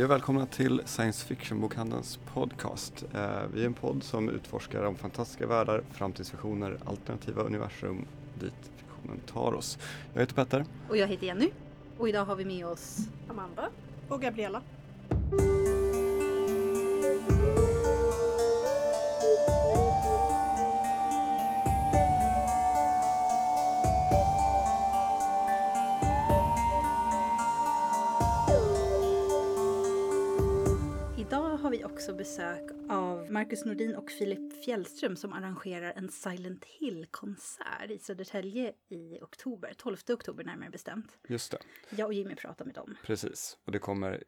Hej och välkomna till Science Fiction-bokhandelns podcast. Eh, vi är en podd som utforskar om fantastiska världar, framtidsvisioner, alternativa universum dit fiktionen tar oss. Jag heter Petter. Och jag heter Jenny. Och idag har vi med oss Amanda. Och Gabriella. Marcus Nordin och Filip Fjällström som arrangerar en Silent Hill-konsert i Södertälje i oktober, 12 oktober närmare bestämt. Just det, Jag och Jimmy pratar med dem. precis. Och det kommer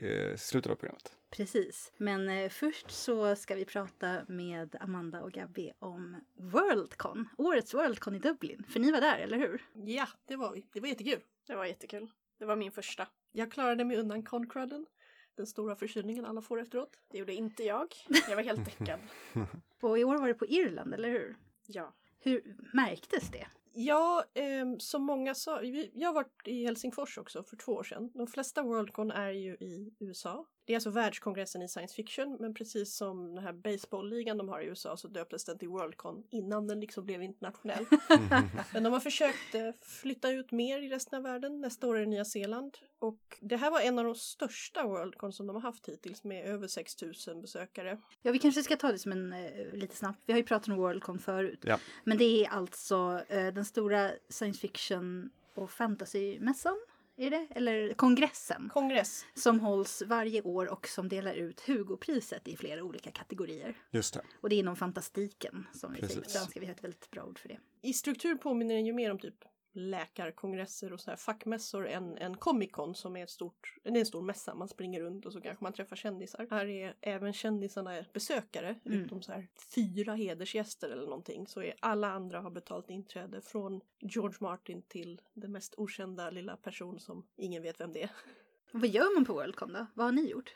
eh, slutet av programmet. Precis. Men eh, först så ska vi prata med Amanda och Gabby om Worldcon, årets Worldcon i Dublin. För ni var där, eller hur? Ja, det var vi. Det var jättekul. Det var jättekul. Det var min första. Jag klarade mig undan Concrudden. Den stora förkylningen alla får efteråt. Det gjorde inte jag. Jag var helt däckad. Och i år var det på Irland, eller hur? Ja. Hur märktes det? Ja, eh, som många sa, jag har varit i Helsingfors också för två år sedan. De flesta Worldcon är ju i USA. Det är alltså världskongressen i science fiction, men precis som den här baseballligan de har i USA så döptes den till Worldcon innan den liksom blev internationell. Men de har försökt eh, flytta ut mer i resten av världen. Nästa år är det Nya Zeeland. Och det här var en av de största Worldcon som de har haft hittills med över 6000 besökare. Ja, vi kanske ska ta det som en eh, lite snabbt. Vi har ju pratat om Worldcon förut. Ja. Men det är alltså eh, den stora science fiction och fantasymässan. Är det? Eller kongressen. Kongress. Som hålls varje år och som delar ut Hugopriset i flera olika kategorier. Just det. Och det är inom fantastiken som vi säger på Precis. svenska. Vi har ett väldigt bra ord för det. I struktur påminner den ju mer om typ läkarkongresser och så här fackmässor än, än Comic Con som är, ett stort, det är en stor mässa. Man springer runt och så kanske man träffar kändisar. Här är även kändisarna besökare, Mm. utom så här fyra hedersgäster eller någonting. Så är alla andra har betalt inträde från George Martin till den mest okända lilla person som ingen vet vem det är. Vad gör man på Worldcon då? Vad har ni gjort?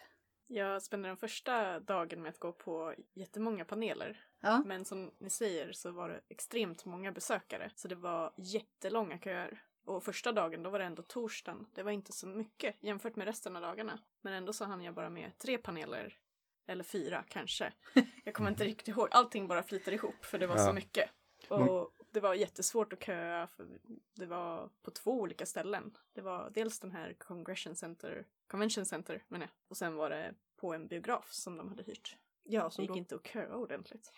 Jag spenderade den första dagen med att gå på jättemånga paneler. Ja. Men som ni säger så var det extremt många besökare. Så det var jättelånga köer. Och första dagen, då var det ändå torsdagen. Det var inte så mycket jämfört med resten av dagarna. Men ändå så hann jag bara med tre paneler. Eller fyra kanske. Jag kommer inte riktigt ihåg. Allting bara flyter ihop för det var Ja. så mycket. Och det var jättesvårt att köa för det var på två olika ställen. Det var dels den här Congression Center, Convention Center menar jag. Och sen var det på en biograf som de hade hyrt. Ja, Det som gick då, inte att köa ordentligt.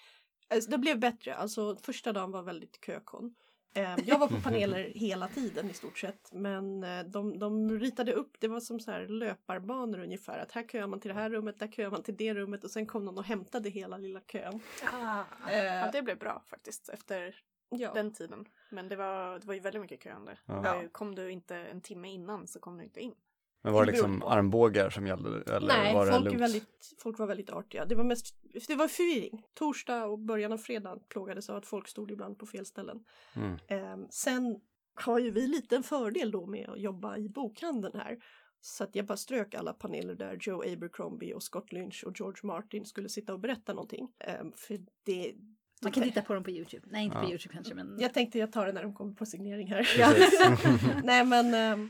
Alltså, det blev bättre. Alltså första dagen var väldigt kökon. Eh, Jag var på paneler hela tiden i stort sett. Men eh, de, de ritade upp, det var som så här löparbanor ungefär. Att här köar man till det här rummet, där köar man till det rummet och sen kom någon och hämtade hela lilla kön. Ja, Eh, det blev bra faktiskt efter ja. den tiden. Men det var, det var ju väldigt mycket köande. Ja. Ja. Kom du inte en timme innan så kom du inte in. Men var det liksom på. armbågar som gällde? Eller Nej, var det folk, är lugnt? väldigt, folk var väldigt artiga. Det var mest det var förvirring. Torsdag och början av fredag plågades av att folk stod ibland på fel ställen. Mm. Eh, sen har ju vi lite en fördel då med att jobba i bokhandeln här. Så att jag bara strök alla paneler där Joe Abercrombie och Scott Lynch och George Martin skulle sitta och berätta någonting. Eh, för det... Man kan titta på dem på Youtube. Nej, inte på Ja. Youtube kanske, men... Jag tänkte jag tar det när de kommer på signering här. Nej men... eh,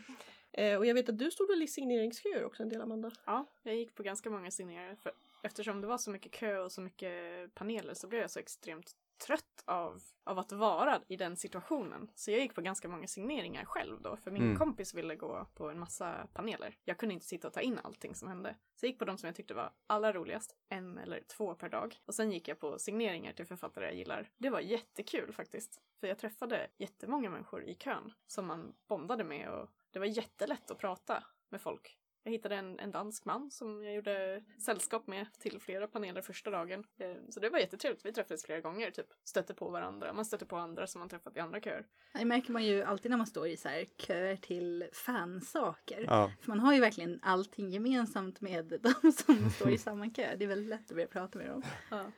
och jag vet att du stod väl i signeringsköer också en del Amanda? Ja, jag gick på ganska många signeringar. För eftersom det var så mycket kö och så mycket paneler så blev jag så extremt trött av, av att vara i den situationen. Så jag gick på ganska många signeringar själv då, för min Mm. kompis ville gå på en massa paneler. Jag kunde inte sitta och ta in allting som hände. Så jag gick på de som jag tyckte var allra roligast, en eller två per dag. Och sen gick jag på signeringar till författare jag gillar. Det var jättekul faktiskt. För jag träffade jättemånga människor i kön som man bondade med och det var jättelätt att prata med folk. Jag hittade en, en dansk man som jag gjorde sällskap med till flera paneler första dagen. Eh, Så det var jättetrevligt. Vi träffades flera gånger, typ stötte på varandra. Man stötte på andra som man träffat i andra köer. Det märker man ju alltid när man står i så här köer till fansaker. Ja, För man har ju verkligen allting gemensamt med de som står i samma kö. Det är väldigt lätt att börja prata med dem. Men,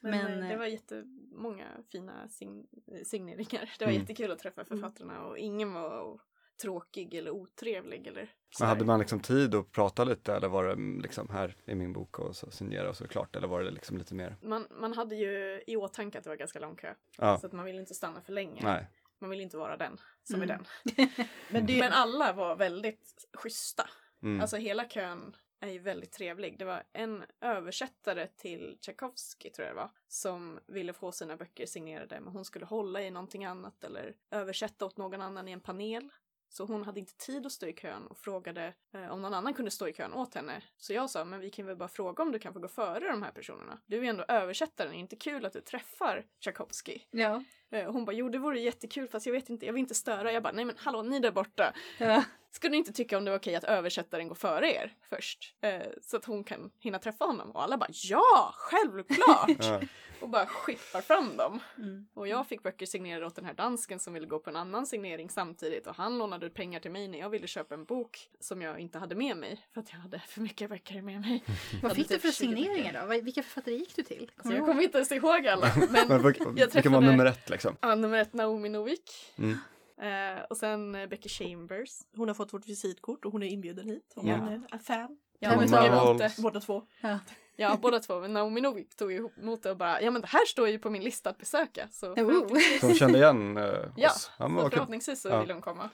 Men, eh, det eh, var jättemånga fina sign- signeringar. Det var Mm. jättekul att träffa författarna och ingen var tråkig eller otrevlig eller men hade man liksom tid att prata lite eller var det mm, liksom här i min bok och så signera och så klart eller var det liksom lite mer? man, man hade ju i åtanke att det var ganska lång kö. Ja, Så att man ville inte stanna för länge. nej. Man vill inte vara den som är Mm. den. Men det, Men alla var väldigt schyssta. Mm. Alltså hela kön är ju väldigt trevlig. Det var en översättare till Tchaikovsky tror jag det var, som ville få sina böcker signerade men hon skulle hålla i någonting annat eller översätta åt någon annan i en panel. Så hon hade inte tid att stå i kön och frågade eh, om någon annan kunde stå i kön åt henne. Så jag sa, men vi kan väl bara fråga om du kan få gå före de här personerna. Du är ju ändå översättaren, är det inte kul att du träffar Tchaikovsky? Ja. Eh, hon bara, jo det vore jättekul fast jag vet inte, jag vill inte störa. Jag bara, nej men hallå ni där borta. ja. Skulle ni inte tycka om det var okej att översättaren går före er först? Eh, så att hon kan hinna träffa honom? Och alla bara, ja, självklart! Och bara skippar fram dem. Mm. Och jag fick böcker signerade åt den här dansken som ville gå på en annan signering samtidigt och han lånade ut pengar till mig när jag ville köpa en bok som jag inte hade med mig för att jag hade för mycket böcker med mig. Vad fick du typ för 20 böcker. signeringar då? Vilka författare gick du till? Kommer jag ihåg? kommer inte ens ihåg alla. Men, jag vilka var träffade- nummer ett liksom? Ja, nummer ett Naomi Novik. Mm. Eh, och sen eh, Becky Chambers. Hon har fått vårt visitkort och hon är inbjuden hit. Hon Ja. är en fan. Ja, utav tog emot det. Båda två. Ja. Ja, båda två. Men Naomi Novik tog emot det och bara, ja men det här står ju på min lista att besöka. Så Oh. förhoppningsvis, hon kände igen eh, Ja, oss? Ja, men så förhoppningsvis så Ja. vill hon komma.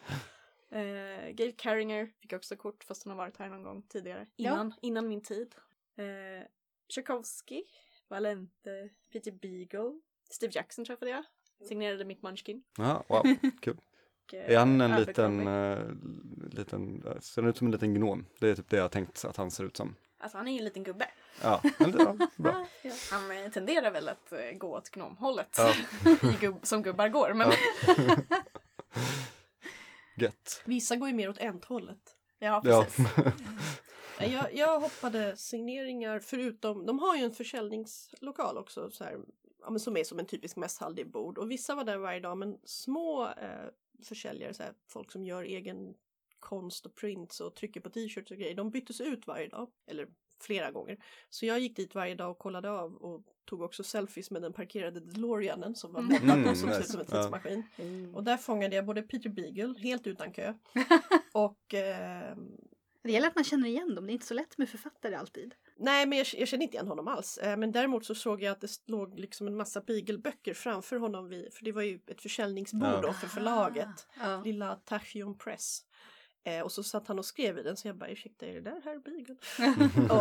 Eh, Gail Carringer fick också kort fast hon har varit här någon gång tidigare. Ja. Innan, innan min tid. Eh, Tchaikovsky, Valente, Peter Beagle, Steve Jackson träffade jag. Signerade Mick Munchkin. Ja, wow, kul. Är han en liten, eh, liten, eh, ser han ut som en liten gnom? Det är typ det jag har tänkt att han ser ut som. Alltså han är ju en liten gubbe. Ja, men det, ja bra. Han eh, tenderar väl att gå åt gnomhållet. Ja. I gubb, som gubbar går. Men Ja. Gött. Vissa går ju mer åt enthållet. ja, Ja. precis. Nej, Jag, jag hoppade signeringar förutom, de har ju en försäljningslokal också så här, ja, men som är som en typisk mässhall, det är bord. Och vissa var där varje dag men små eh, försäljare, så här, folk som gör egen konst och prints och trycker på t-shirts och grejer, de byttes ut varje dag. Eller flera gånger. Så jag gick dit varje dag och kollade av och tog också selfies med den parkerade DeLoreanen som var Mm. montad Mm, som ser ut nice. som en tidsmaskin. Mm. Och där fångade jag både Peter Beagle, helt utan kö, och eh, Det gäller att man känner igen dem. Det är inte så lätt med författare alltid. Nej, men jag, jag känner inte igen honom alls. Eh, men däremot så såg jag att det låg liksom en massa Beagle-böcker framför honom. Vid, för det var ju ett försäljningsbord Ja. då för förlaget. Ja. Lilla Tachion Press. Eh, och så satt han och skrev i den så jag bara ursäkta är det där herr Beagle?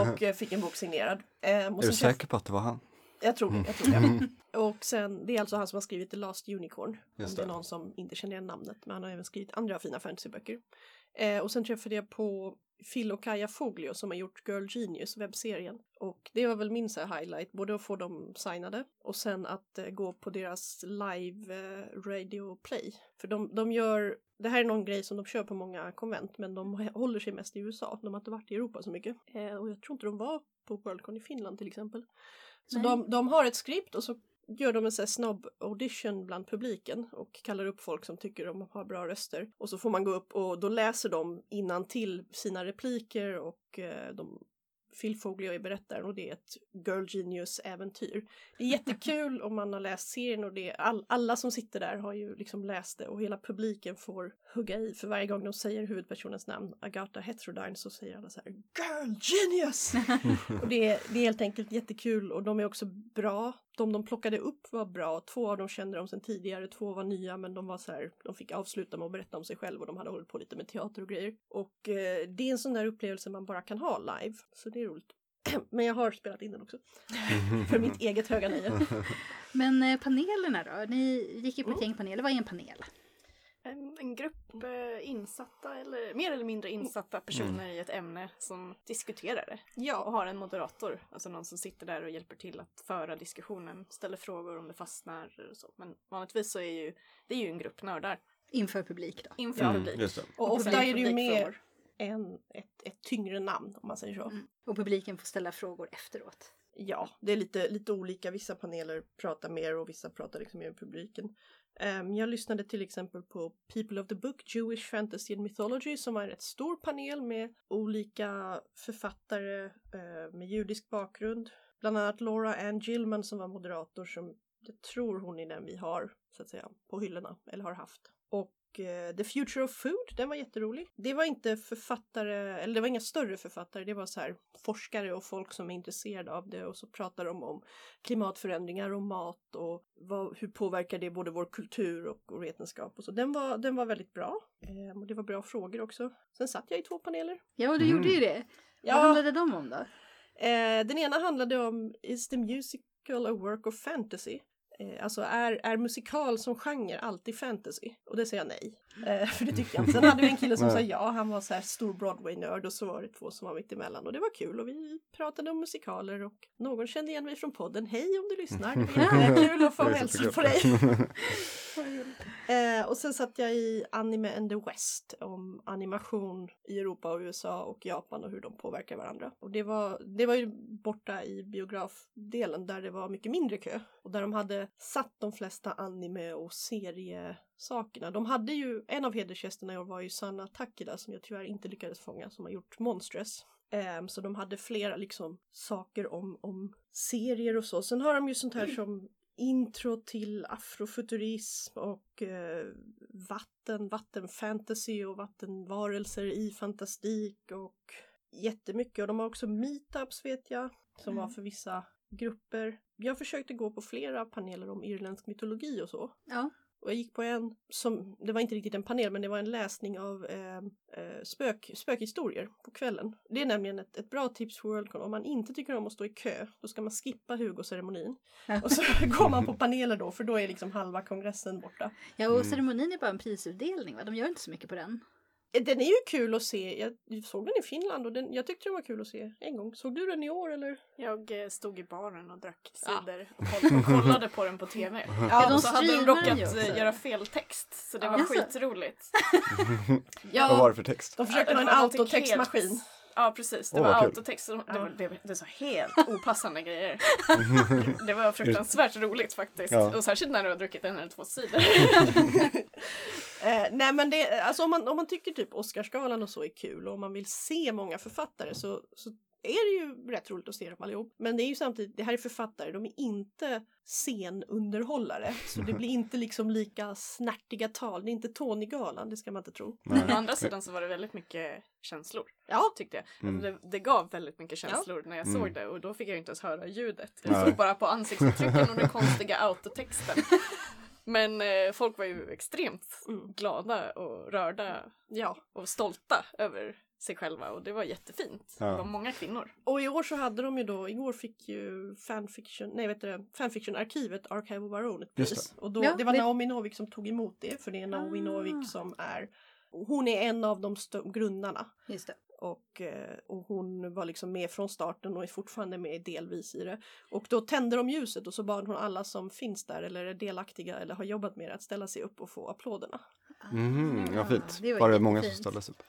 och eh, fick en bok signerad. Eh, och Är du säker på att det var han? Jag tror det. Jag tror det. Och sen, det är alltså han som har skrivit The Last Unicorn. Just om det är någon som inte känner igen namnet. Men han har även skrivit andra fina fantasyböcker. Och sen träffade jag på Phil och Kaja Foglio som har gjort Girl Genius, webbserien. Och det var väl min så highlight, både att få dem signade och sen att eh, gå på deras live eh, radio play. För de, de gör, det här är någon grej som de kör på många konvent men de håller sig mest i USA. De har inte varit i Europa så mycket. Eh, och jag tror inte de var på Worldcon i Finland till exempel. Så de, de har ett skript och så gör de en sån här snabb audition bland publiken och kallar upp folk som tycker de har bra röster. Och så får man gå upp och då läser de innan till sina repliker och eh, de Phil Foglio är berättaren och det är ett Girl Genius-äventyr. Det är jättekul om man har läst serien och det är all, alla som sitter där har ju liksom läst det och hela publiken får hugga i för varje gång de säger huvudpersonens namn, Agatha Heterodyne, så säger alla så här Girl Genius! och det är, det är helt enkelt jättekul och de är också bra. De de plockade upp var bra. Två av dem kände de sedan tidigare, två var nya men de var så här, de fick avsluta med att berätta om sig själv och de hade hållit på lite med teater och grejer. Och eh, det är en sån där upplevelse man bara kan ha live, så det är roligt. Men jag har spelat in den också. För mitt eget höga nöje. Men eh, panelerna då? Ni gick ju på ett Mm. gäng paneler. Vad är en panel? En, en grupp eh, insatta, eller mer eller mindre insatta personer i ett ämne som diskuterar det. Och Ja, har en moderator, alltså någon som sitter där och hjälper till att föra diskussionen, ställer frågor om det fastnar och så. Men vanligtvis så är ju, det är ju en grupp nördar Inför publik då? inför Mm, publik. just det. och ofta är det ju publikfrågor. en, ett, ett tyngre namn om man säger så. Mm. Och publiken får ställa frågor efteråt. Ja, det är lite, lite olika. Vissa paneler pratar mer och vissa pratar liksom mer med publiken. Um, jag lyssnade till exempel på People of the Book, Jewish Fantasy and Mythology som var en rätt stor panel med olika författare uh, med judisk bakgrund. Bland annat Laura Ann Gilman som var moderator som jag tror hon är den vi har så att säga på hyllorna eller har haft. Och The Future of Food, den var jätterolig. Det var inte författare, eller det var inga större författare, det var så här forskare och folk som är intresserade av det och så pratar de om klimatförändringar och mat och vad, hur påverkar det både vår kultur och, och vetenskap och så. Den var, den var väldigt bra. Ehm, och det var bra frågor också. Sen satt jag i två paneler. Ja, du Mm. gjorde ju det. Ja, Vad handlade de om då? eh, den ena handlade om Is the musical a work of fantasy? Eh, alltså är, är musikal som genre alltid fantasy? Och det säger jag nej. Eh, för det tycker jag. Sen hade vi en kille som sa ja, han var så här stor Broadway-nörd och så var det två som var mitt emellan och det var kul och vi pratade om musikaler och någon kände igen mig från podden. Hej om du lyssnar! Det är kul att få hälsa på dig! Eh, och sen satt jag i Anime and the West om animation i Europa och USA och Japan och hur de påverkar varandra. Och det var, det var ju borta i biografdelen där det var mycket mindre kö och där de hade satt de flesta anime och seriesakerna. De hade ju, en av hedersgästerna år var ju Sanna Takida som jag tyvärr inte lyckades fånga som har gjort Monstress. Ehm, så de hade flera liksom saker om, om serier och så. Sen har de ju sånt här som intro till afrofuturism och eh, vatten, vattenfantasy och vattenvarelser i fantastik och jättemycket. Och de har också meetups vet jag, som var Mm. för vissa grupper. Jag försökte gå på flera paneler om irländsk mytologi och så. Ja. Och jag gick på en som, det var inte riktigt en panel, men det var en läsning av eh, eh, spök, spökhistorier på kvällen. Det är nämligen ett, ett bra tips för Worldcon. Om man inte tycker om att stå i kö, då ska man skippa Hugo-ceremonin. Och så går man på paneler då, för då är liksom halva kongressen borta. Ja, och Mm. ceremonin är bara en prisutdelning va? De gör inte så mycket på den. Den är ju kul att se. Jag såg den i Finland och den, jag tyckte den var kul att se en gång. Såg du den i år eller? Jag eh, stod i baren och drack Ja. cider och koll- och kollade på den på tv. Ja, de och så hade de råkat eh, göra fel text så det var skitroligt. Vad var det för text? De försökte Ja, ha en autotextmaskin. Ja precis, det Åh, var vad kul. autotext. Det, var, det, det sa helt opassande grejer. Det var fruktansvärt roligt faktiskt. Ja. Och särskilt när du har druckit en eller två sidor. Eh, nej men det, alltså om man, om man tycker typ Oscarsgalan och så är kul och om man vill se många författare så, så är det ju rätt roligt att se dem allihop. Men det är ju samtidigt, det här är författare, de är inte scenunderhållare. Så det blir inte liksom lika snärtiga tal. Det är inte Tony-galan, det ska man inte tro. Nej. Men å andra sidan så var det väldigt mycket känslor. Ja, Tyckte jag. Mm. Alltså det, det gav väldigt mycket Ja. känslor när jag Mm. såg det och då fick jag inte ens höra ljudet. Jag såg bara på ansiktsuttrycken och den konstiga autotexten. Men eh, folk var ju extremt Mm. glada och rörda ja. och stolta över sig själva och det var jättefint. Ja. Det var många kvinnor. Och i år så hade de ju då, igår fick ju fanfiction, nej vet du, fanfiction-arkivet Archive of Our Own ett pris. Och då, Ja, det var det- Naomi Novik som tog emot det, för det är Naomi Ah. Novik som är, hon är en av de grundarna. Just det. Och, eh, och hon var liksom med från starten och är fortfarande med delvis i det. Och då tände de ljuset och så bad hon alla som finns där eller är delaktiga eller har jobbat med det att ställa sig upp och få applåderna. Mhm, ja, fint. det var Var det många som jättefint. ställdes upp?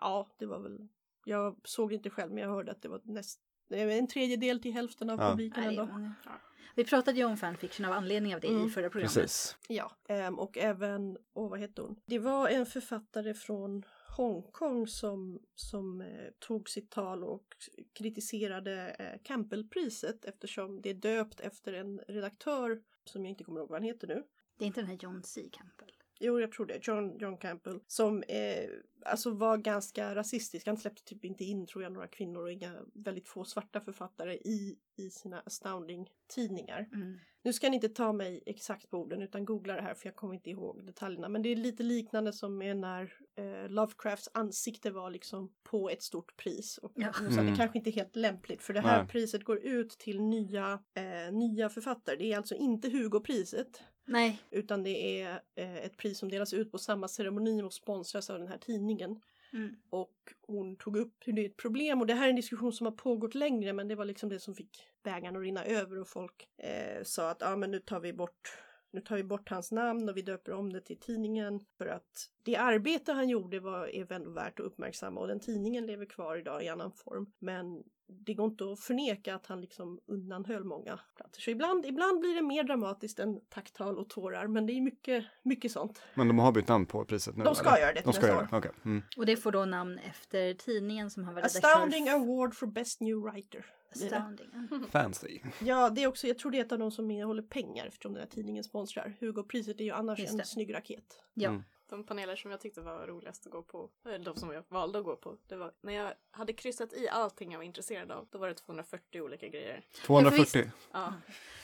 Ja, det var väl, jag såg inte själv men jag hörde att det var näst, en tredjedel till hälften av Ja. publiken Nej, ändå. Ja. Vi pratade ju om fanfiction av anledning av det Mm, i förra programmet. Precis. Ja, ehm, och även, åh vad hette hon? Det var en författare från Hongkong som, som eh, tog sitt tal och kritiserade eh, Campbellpriset eftersom det är döpt efter en redaktör som jag inte kommer ihåg vad han heter nu. Det är inte den här John C. Campbell. Jo, jag tror det. John, John Campbell. Som eh, alltså var ganska rasistisk. Han släppte typ inte in, tror jag, några kvinnor och inga väldigt få svarta författare i, i sina astounding-tidningar. Mm. Nu ska ni inte ta mig exakt på orden utan googla det här för jag kommer inte ihåg detaljerna. Men det är lite liknande som med när eh, Lovecrafts ansikte var liksom på ett stort pris. Och Ja. Mm. det kanske inte är helt lämpligt för det här Nej. priset går ut till nya, eh, nya författare. Det är alltså inte Hugo-priset Nej, utan det är eh, ett pris som delas ut på samma ceremoni och sponsras av den här tidningen. Mm. Och hon tog upp hur det är ett problem och det här är en diskussion som har pågått längre men det var liksom det som fick bägaren att rinna över och folk eh, sa att ah, men nu tar vi bort nu tar vi bort hans namn och vi döper om det till tidningen för att det arbete han gjorde var är ändå värt att uppmärksamma och den tidningen lever kvar idag i annan form. Men det går inte att förneka att han liksom undanhöll många platser. Så ibland, ibland blir det mer dramatiskt än tacktal och tårar men det är mycket, mycket sånt. Men de har bytt namn på priset nu? De ska eller? göra det till De ska göra det, okej. Mm. och det får då namn efter tidningen som han var redaktör Astounding Award for Best New Writer. Astounding. Mm. Fancy. Ja, det är också, jag tror det är ett av de som innehåller pengar eftersom den här tidningen sponsrar. Hugo-priset är ju annars en snygg raket. Ja. Mm. De paneler som jag tyckte var roligast att gå på, eller de som jag valde att gå på, det var när jag hade kryssat i allting jag var intresserad av, då var det 240 olika grejer. 240. Ja,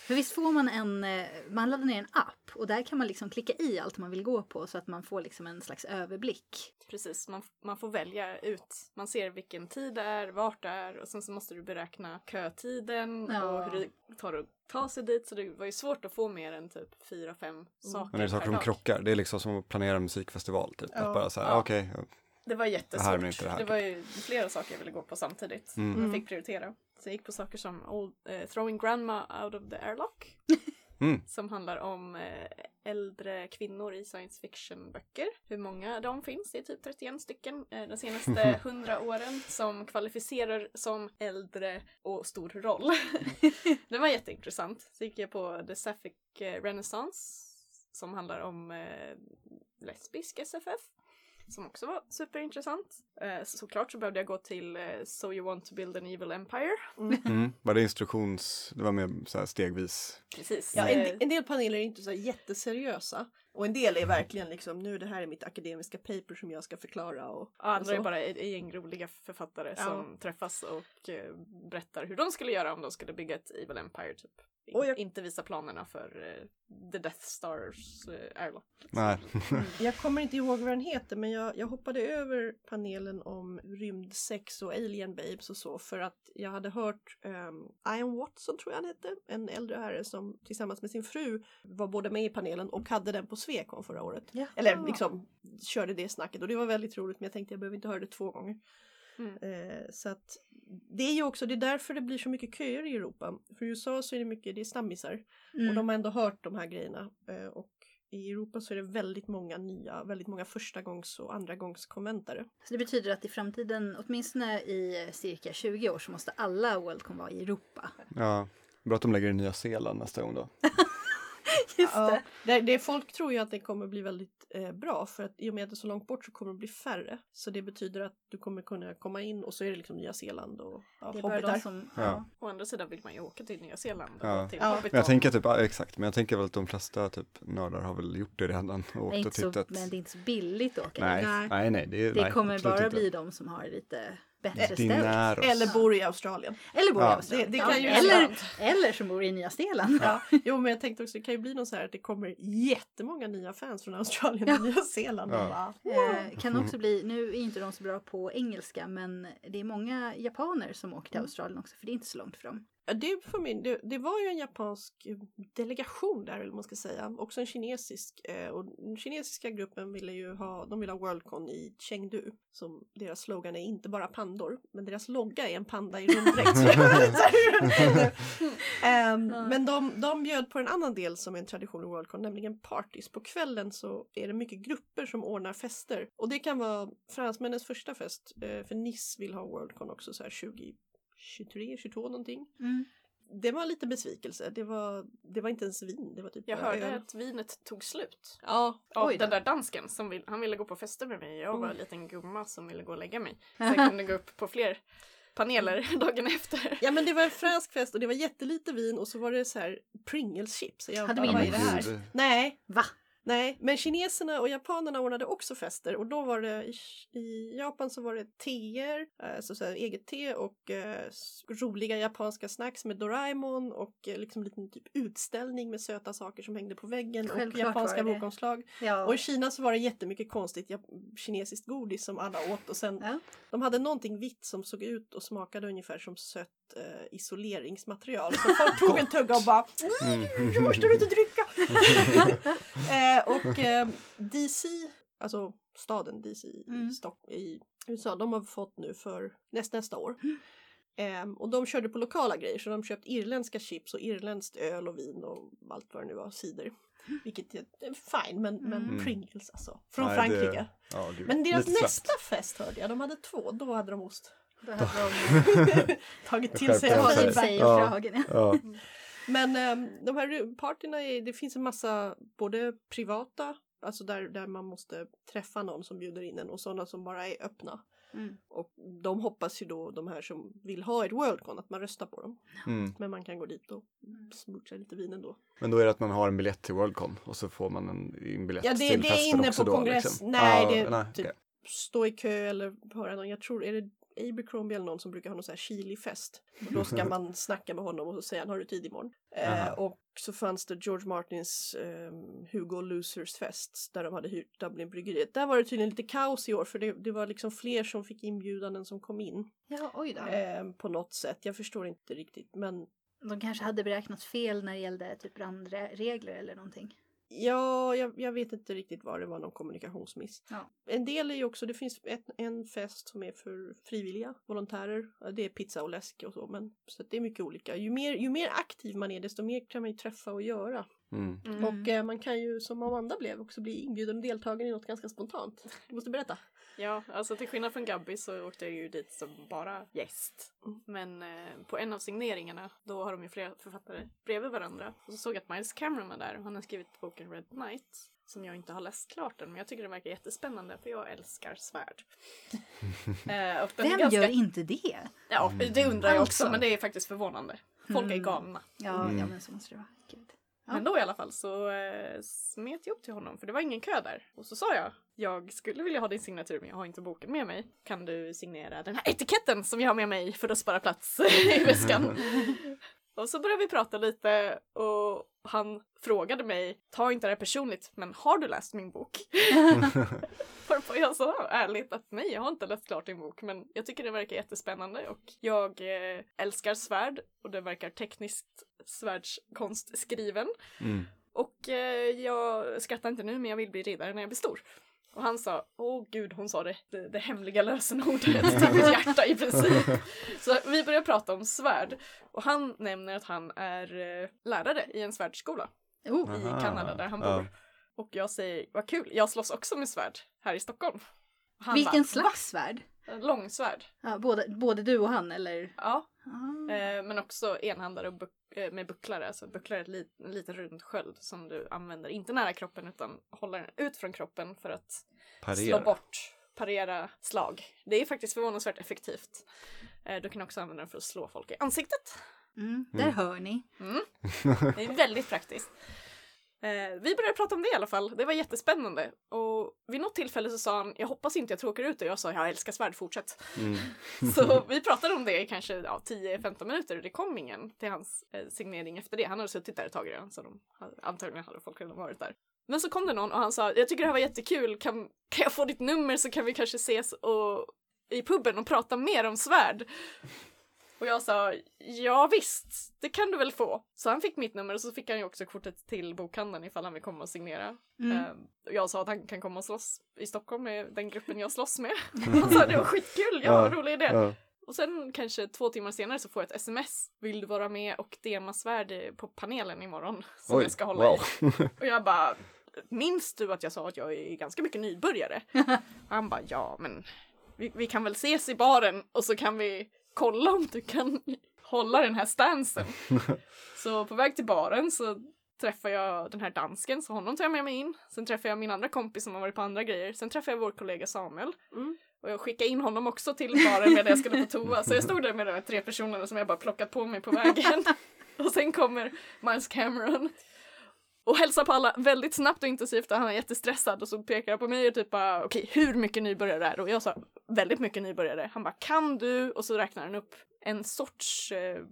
För visst får man en, eh, man laddar ner en app och där kan man liksom klicka i allt man vill gå på så att man får liksom en slags överblick. precis. Man, man får välja ut. Man ser vilken tid det är, vart det är och sen så måste du beräkna kötiden Ja. och hur det tar att ta sig dit. Så det var ju svårt att få mer än typ fyra, fem saker Men det är saker som dag. krockar. Det är liksom som att planera en musikfestival. Typ. Ja. Att bara så här, Ja. okej. Det var Det jättesvårt. här Det, men inte det här. var ju flera saker jag ville gå på samtidigt. Mm. Jag fick prioritera. Så jag gick på saker som old, eh, Throwing Grandma Out of the Airlock. Mm. Som handlar om eh, äldre kvinnor i science fiction böcker. Hur många de finns, det är typ 31 stycken eh, de senaste 100 åren som kvalificerar som äldre och stor roll. det var jätteintressant. Så gick jag på The Sapphic eh, Renaissance som handlar om lesbisk SFF. Som också var superintressant. Eh, såklart så behövde jag gå till eh, So You Want To Build An Evil Empire. Mm. Var det instruktions, det var mer så här stegvis. Precis. Ja, en, en del paneler är inte så här jätteseriösa. Och en del är verkligen liksom, nu det här är mitt akademiska paper som jag ska förklara. Och, andra och så. är bara ett gäng roliga författare Ja. som träffas och eh, berättar hur de skulle göra om de skulle bygga ett Evil Empire typ. In, Och jag- Inte visa planerna för eh, The Death Stars eh, Airlock. Nej. Jag kommer inte ihåg vad den heter men jag, jag hoppade över panelen om rymdsex och alien babes och så för att jag hade hört um, Ian Watson tror jag han hette, en äldre herre som tillsammans med sin fru var både med i panelen och hade den på Swecon förra året. Jaha. Eller liksom körde det snacket och det var väldigt roligt men jag tänkte jag behöver inte höra det två gånger. Mm. Eh, så att det är ju också, det är därför det blir så mycket köer i Europa. För i USA så är det mycket, det är stammisar. Mm. Och de har ändå hört de här grejerna. Eh, och i Europa så är det väldigt många nya, väldigt många förstagångs och andragångskonventare. Så det betyder att i framtiden, åtminstone i cirka 20 år, så måste alla Worldcon vara i Europa. Ja. Bra att de lägger i Nya Zeeland nästa gång då. Just Ja, det. det, folk tror ju att det kommer bli väldigt eh, bra för att i och med att det är så långt bort så kommer det bli färre. Så det betyder att du kommer kunna komma in och så är det liksom Nya Zeeland och ja, Det är bara hobbitar. de som... Ja. Ja. Å andra sidan vill man ju åka till Nya Zeeland och Ja. till Ja. Hobbiton. Men jag tänker typ, exakt, men jag tänker väl att de flesta typ nördar har väl gjort det redan och åkt och inte så, tittat. men det är inte så billigt att åka Nej. Nej. nej, nej, det, är, Det nej, kommer bara inte. bli de som har lite bättre ställt. Eller bor i Australien. Eller bor i Ja. Australien. Det- det Ja, kan ju eller, eller som bor i Nya Zeeland. Ja, jo men jag tänkte också det kan ju bli något så här att det kommer jättemånga nya fans från Australien och Nya Zeeland. Ja. Och bara, Eh, kan också bli, nu är inte de så bra på engelska men det är många japaner som åker till Mm. Australien också för det är inte så långt för dem. Det, för min, det, det var ju en japansk eh, delegation där, eller man ska säga. Också en kinesisk. Eh, och den kinesiska gruppen ville ju ha, de vill ha Worldcon i Chengdu. Som deras slogan är inte bara pandor, men deras logga är en panda i den heter. Ehm, Men de, de bjöd på en annan del som är en tradition i Worldcon, nämligen parties. På kvällen så är det mycket grupper som ordnar fester. Och det kan vara fransmännens första fest, eh, för Nice vill ha Worldcon också så här 2023, 22 någonting Mm. det var lite besvikelse. Det var, det var inte ens vin, det var typ Jag hörde öl. att vinet tog slut. Ja, Av Oj då. den där dansken som vill, han ville gå på fester med mig. Jag var Mm. en liten gumma som ville gå och lägga mig. Så jag kunde gå upp på fler paneler dagen efter. ja, men det var en fransk fest och det var jättelite vin och så var det så här Pringles chips. Jag Hade bara, vi vad är inte det här? Nej, Va? Nej, men kineserna och japanerna ordnade också fester och då var det i, Japan så var det teer, alltså så här, eget te och eh, roliga japanska snacks med Doraemon och eh, liksom en liten typ utställning med söta saker som hängde på väggen och Självklart japanska det det. bokomslag. Ja. Och i Kina så var det jättemycket konstigt kinesiskt godis som alla åt och sen Ja. de hade någonting vitt som såg ut och smakade ungefär som sött eh, isoleringsmaterial. Så folk tog en tugga och bara Mm. du måste du inte dricka! eh, och eh, DC, alltså staden DC i, Mm. Stock- i USA, de har fått nu för näst, nästa år. Ehm, och de körde på lokala grejer så de köpt irländska chips och irländskt öl och vin och allt vad det nu var, cider. Vilket är fine, men, men Mm. Pringles alltså. Från Nej, Frankrike. det- Ja. Men deras Lite nästa fest hörde jag, de hade två, då hade de ost. Då hade de Tagit till sig tagit sig. Ja. kragen. Ja. Ja. Men ehm, de här partyna, är, det finns en massa både privata, alltså där, där man måste träffa någon som bjuder in en och sådana som bara är öppna. Mm. Och de hoppas ju då, de här som vill ha ett Worldcon, att man röstar på dem. Mm. Men man kan gå dit och smutsa lite vin ändå. Men då är det att man har en biljett till Worldcon och så får man en, en biljett Ja, det- till det är festen inne också på då, kongress. Liksom. Nej, Ah, det är nej, typ- okej. Stå i kö eller höra någon, jag tror, är det Abercrombie eller någon som brukar ha någon sån här chili-fest. Och då ska man snacka med honom och så säger han, har du tid imorgon? Eh, och så fanns det George Martins eh, Hugo Losers fest där de hade hyrt Dublin-bryggeriet. Där var det tydligen lite kaos i år för det, det var liksom fler som fick inbjudan än som kom in. Ja, oj då. Eh, på något sätt, jag förstår inte riktigt men De kanske hade beräknat fel när det gällde typ brandregler eller någonting. Ja, jag, jag vet inte riktigt vad det var någon kommunikationsmiss. Ja. En del är ju också, det finns ett, en fest som är för frivilliga volontärer. Det är pizza och läsk och så, men så det är mycket olika. Ju mer, ju mer aktiv man är desto mer kan man ju träffa och göra. Mm. Mm. Och eh, man kan ju som Amanda blev också bli inbjuden och deltagen i något ganska spontant. Du måste berätta. Ja, alltså till skillnad från Gabby så åkte jag ju dit som bara gäst. Mm. Men eh, på en av signeringarna, då har de ju flera författare bredvid varandra. Och så såg jag att Miles Cameron var där och han har skrivit boken Red Knight. Som jag inte har läst klart än, men jag tycker den verkar jättespännande för jag älskar svärd. eh, och den är Vem ganska... gör inte det? Ja, det undrar jag också, Alltså. men det är faktiskt förvånande. Folk är Mm. galna. Ja, Mm. ja men så måste det vara. Gud. Ja. Men då i alla fall så eh, smet jag upp till honom för det var ingen kö där. Och så sa jag, jag skulle vilja ha din signatur men jag har inte boken med mig. Kan du signera den här etiketten som jag har med mig för att spara plats i väskan? och så började vi prata lite och han frågade mig, ta inte det här personligt, men har du läst min bok? Varpå jag sa ärligt att nej, jag har inte läst klart din bok, men jag tycker det verkar jättespännande och jag eh, älskar svärd och det verkar tekniskt svärdskonst skriven. Mm. Och eh, jag skrattar inte nu men jag vill bli riddare när jag blir stor. Och han sa, åh gud, hon sa det, det, det hemliga lösenordet till mitt hjärta i princip. Så vi började prata om svärd. Och han nämner att han är eh, lärare i en svärdskola Oh, i. Kanada där han bor. Ja. Och jag säger, vad kul, jag slåss också med svärd här i Stockholm. Vilken bara, slags svärd? "Va? Långsvärd. Ja, både, både du och han eller? Ja, Ah. eh, men också enhandare och buck- eh, med bucklare. Alltså bucklare är ett lit, en liten rund sköld som du använder, inte nära kroppen utan håller den ut från kroppen för att slå Parera. bort, parera slag. Det är faktiskt förvånansvärt effektivt. Eh, du kan också använda den för att slå folk i ansiktet. Mm, där hör ni. Det är väldigt praktiskt. Eh, vi började prata om det i alla fall. Det var jättespännande. Och vid något tillfälle så sa han, jag hoppas inte jag tråkar ut dig. Jag sa, jag älskar svärd, fortsätt. Mm. Så vi pratade om det i kanske ja, 10-15 minuter och det kom ingen till hans eh, signering efter det. Han hade suttit där ett tag redan så de, antagligen hade folk redan varit där. Men så kom det någon och han sa, jag tycker det här var jättekul, kan, kan jag få ditt nummer så kan vi kanske ses och, i puben och prata mer om svärd. Och jag sa, ja visst, det kan du väl få. Så han fick mitt nummer och så fick han ju också kortet till bokhandeln ifall han vill komma och signera. Mm. Ehm, och jag sa att han kan komma och slåss i Stockholm med den gruppen jag slåss med. Han sa det var skitkul, ja, Ja, rolig idé. Ja. Och sen kanske två timmar senare så får jag ett sms. Vill du vara med och dema svärd på panelen imorgon? Som Oj, jag ska hålla wow. i. Och jag bara, minns du att jag sa att jag är ganska mycket nybörjare? Han bara, ja men vi, vi kan väl ses i baren och så kan vi kolla om du kan hålla den här stansen. så på väg till baren så träffar jag den här dansken, så honom tar jag med mig in. Sen träffar jag min andra kompis som har varit på andra grejer. Sen träffar jag vår kollega Samuel. Mm. Och jag skickade in honom också till baren medan jag skulle på toa. Så jag stod där med de här tre personerna som jag bara plockat på mig på vägen. Och sen kommer Miles Cameron och hälsar på alla väldigt snabbt och intensivt och han är jättestressad och så pekar han på mig och typ bara okej hur mycket nybörjare är det? Och jag sa väldigt mycket nybörjare. Han bara kan du? Och så räknar han upp en sorts eh,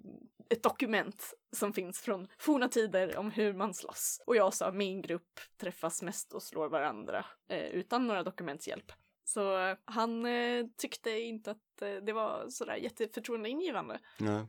ett dokument som finns från forna tider om hur man slåss. Och jag sa min grupp träffas mest och slår varandra eh, utan några dokumentshjälp. Så eh, han eh, tyckte inte att eh, det var sådär jätteförtroendeingivande. Nej.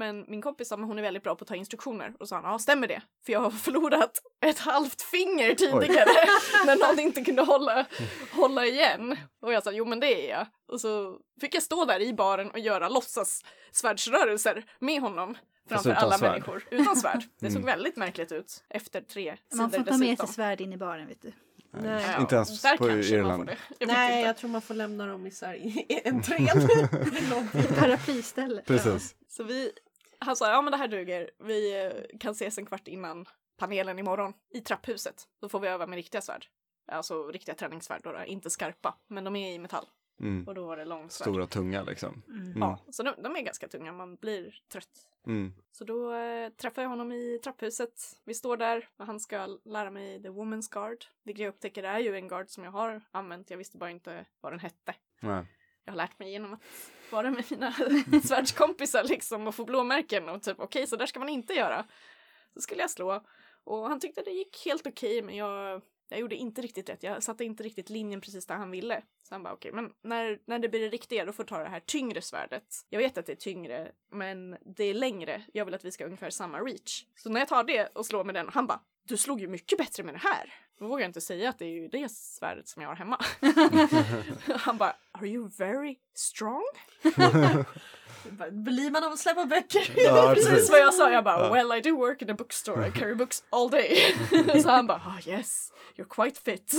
Men min kompis sa att hon är väldigt bra på att ta instruktioner och sa han, ja stämmer det? För jag har förlorat ett halvt finger tidigare när någon inte kunde hålla, hålla igen. Och jag sa, jo men det är jag. Och så fick jag stå där i baren och göra låtsas svärdsrörelser med honom framför alla svärd. människor. Utan svärd. Det såg Mm. väldigt märkligt ut efter tre sidor Man får ta med sig svärd in i baren vet du. Nej. Ja, Inte ens där på Irland. får det. Jag Nej, inte. jag tror man får lämna dem i, så här, i entrén. Paraplyställe. Precis. Så vi, han sa, ja men det här duger. Vi eh, kan ses en kvart innan panelen imorgon i trapphuset. Då får vi öva med riktiga svärd. Alltså riktiga träningssvärd då, då, inte skarpa. Men de är i metall. Mm. Och då var det långsvärd. Stora tunga liksom. Mm. Mm. Ja, så de, de är ganska tunga, man blir trött. Mm. Så då eh, träffar jag honom i trapphuset. Vi står där och han ska lära mig The Woman's Guard. Vilket jag upptäcker är ju en guard som jag har använt. Jag visste bara inte vad den hette. Nej. Jag har lärt mig genom att vara med mina svärdskompisar liksom och få blåmärken och typ okej så där ska man inte göra. Så skulle jag slå och han tyckte det gick helt okej men jag, jag gjorde inte riktigt rätt. Jag satte inte riktigt linjen precis där han ville. Så han bara okej men när, när det blir det riktiga då får du ta det här tyngre svärdet. Jag vet att det är tyngre men det är längre. Jag vill att vi ska ha ungefär samma reach. Så när jag tar det och slår med den han bara du slog ju mycket bättre med det här. Då vågar jag inte säga att det är ju det svärdet som jag har hemma. han bara Are you very strong? Blir man av att släppa böcker? Ja, Precis precis. vad jag sa, jag bara Ja. well I do work in a bookstore, I carry books all day. så han bara ah yes, you're quite fit.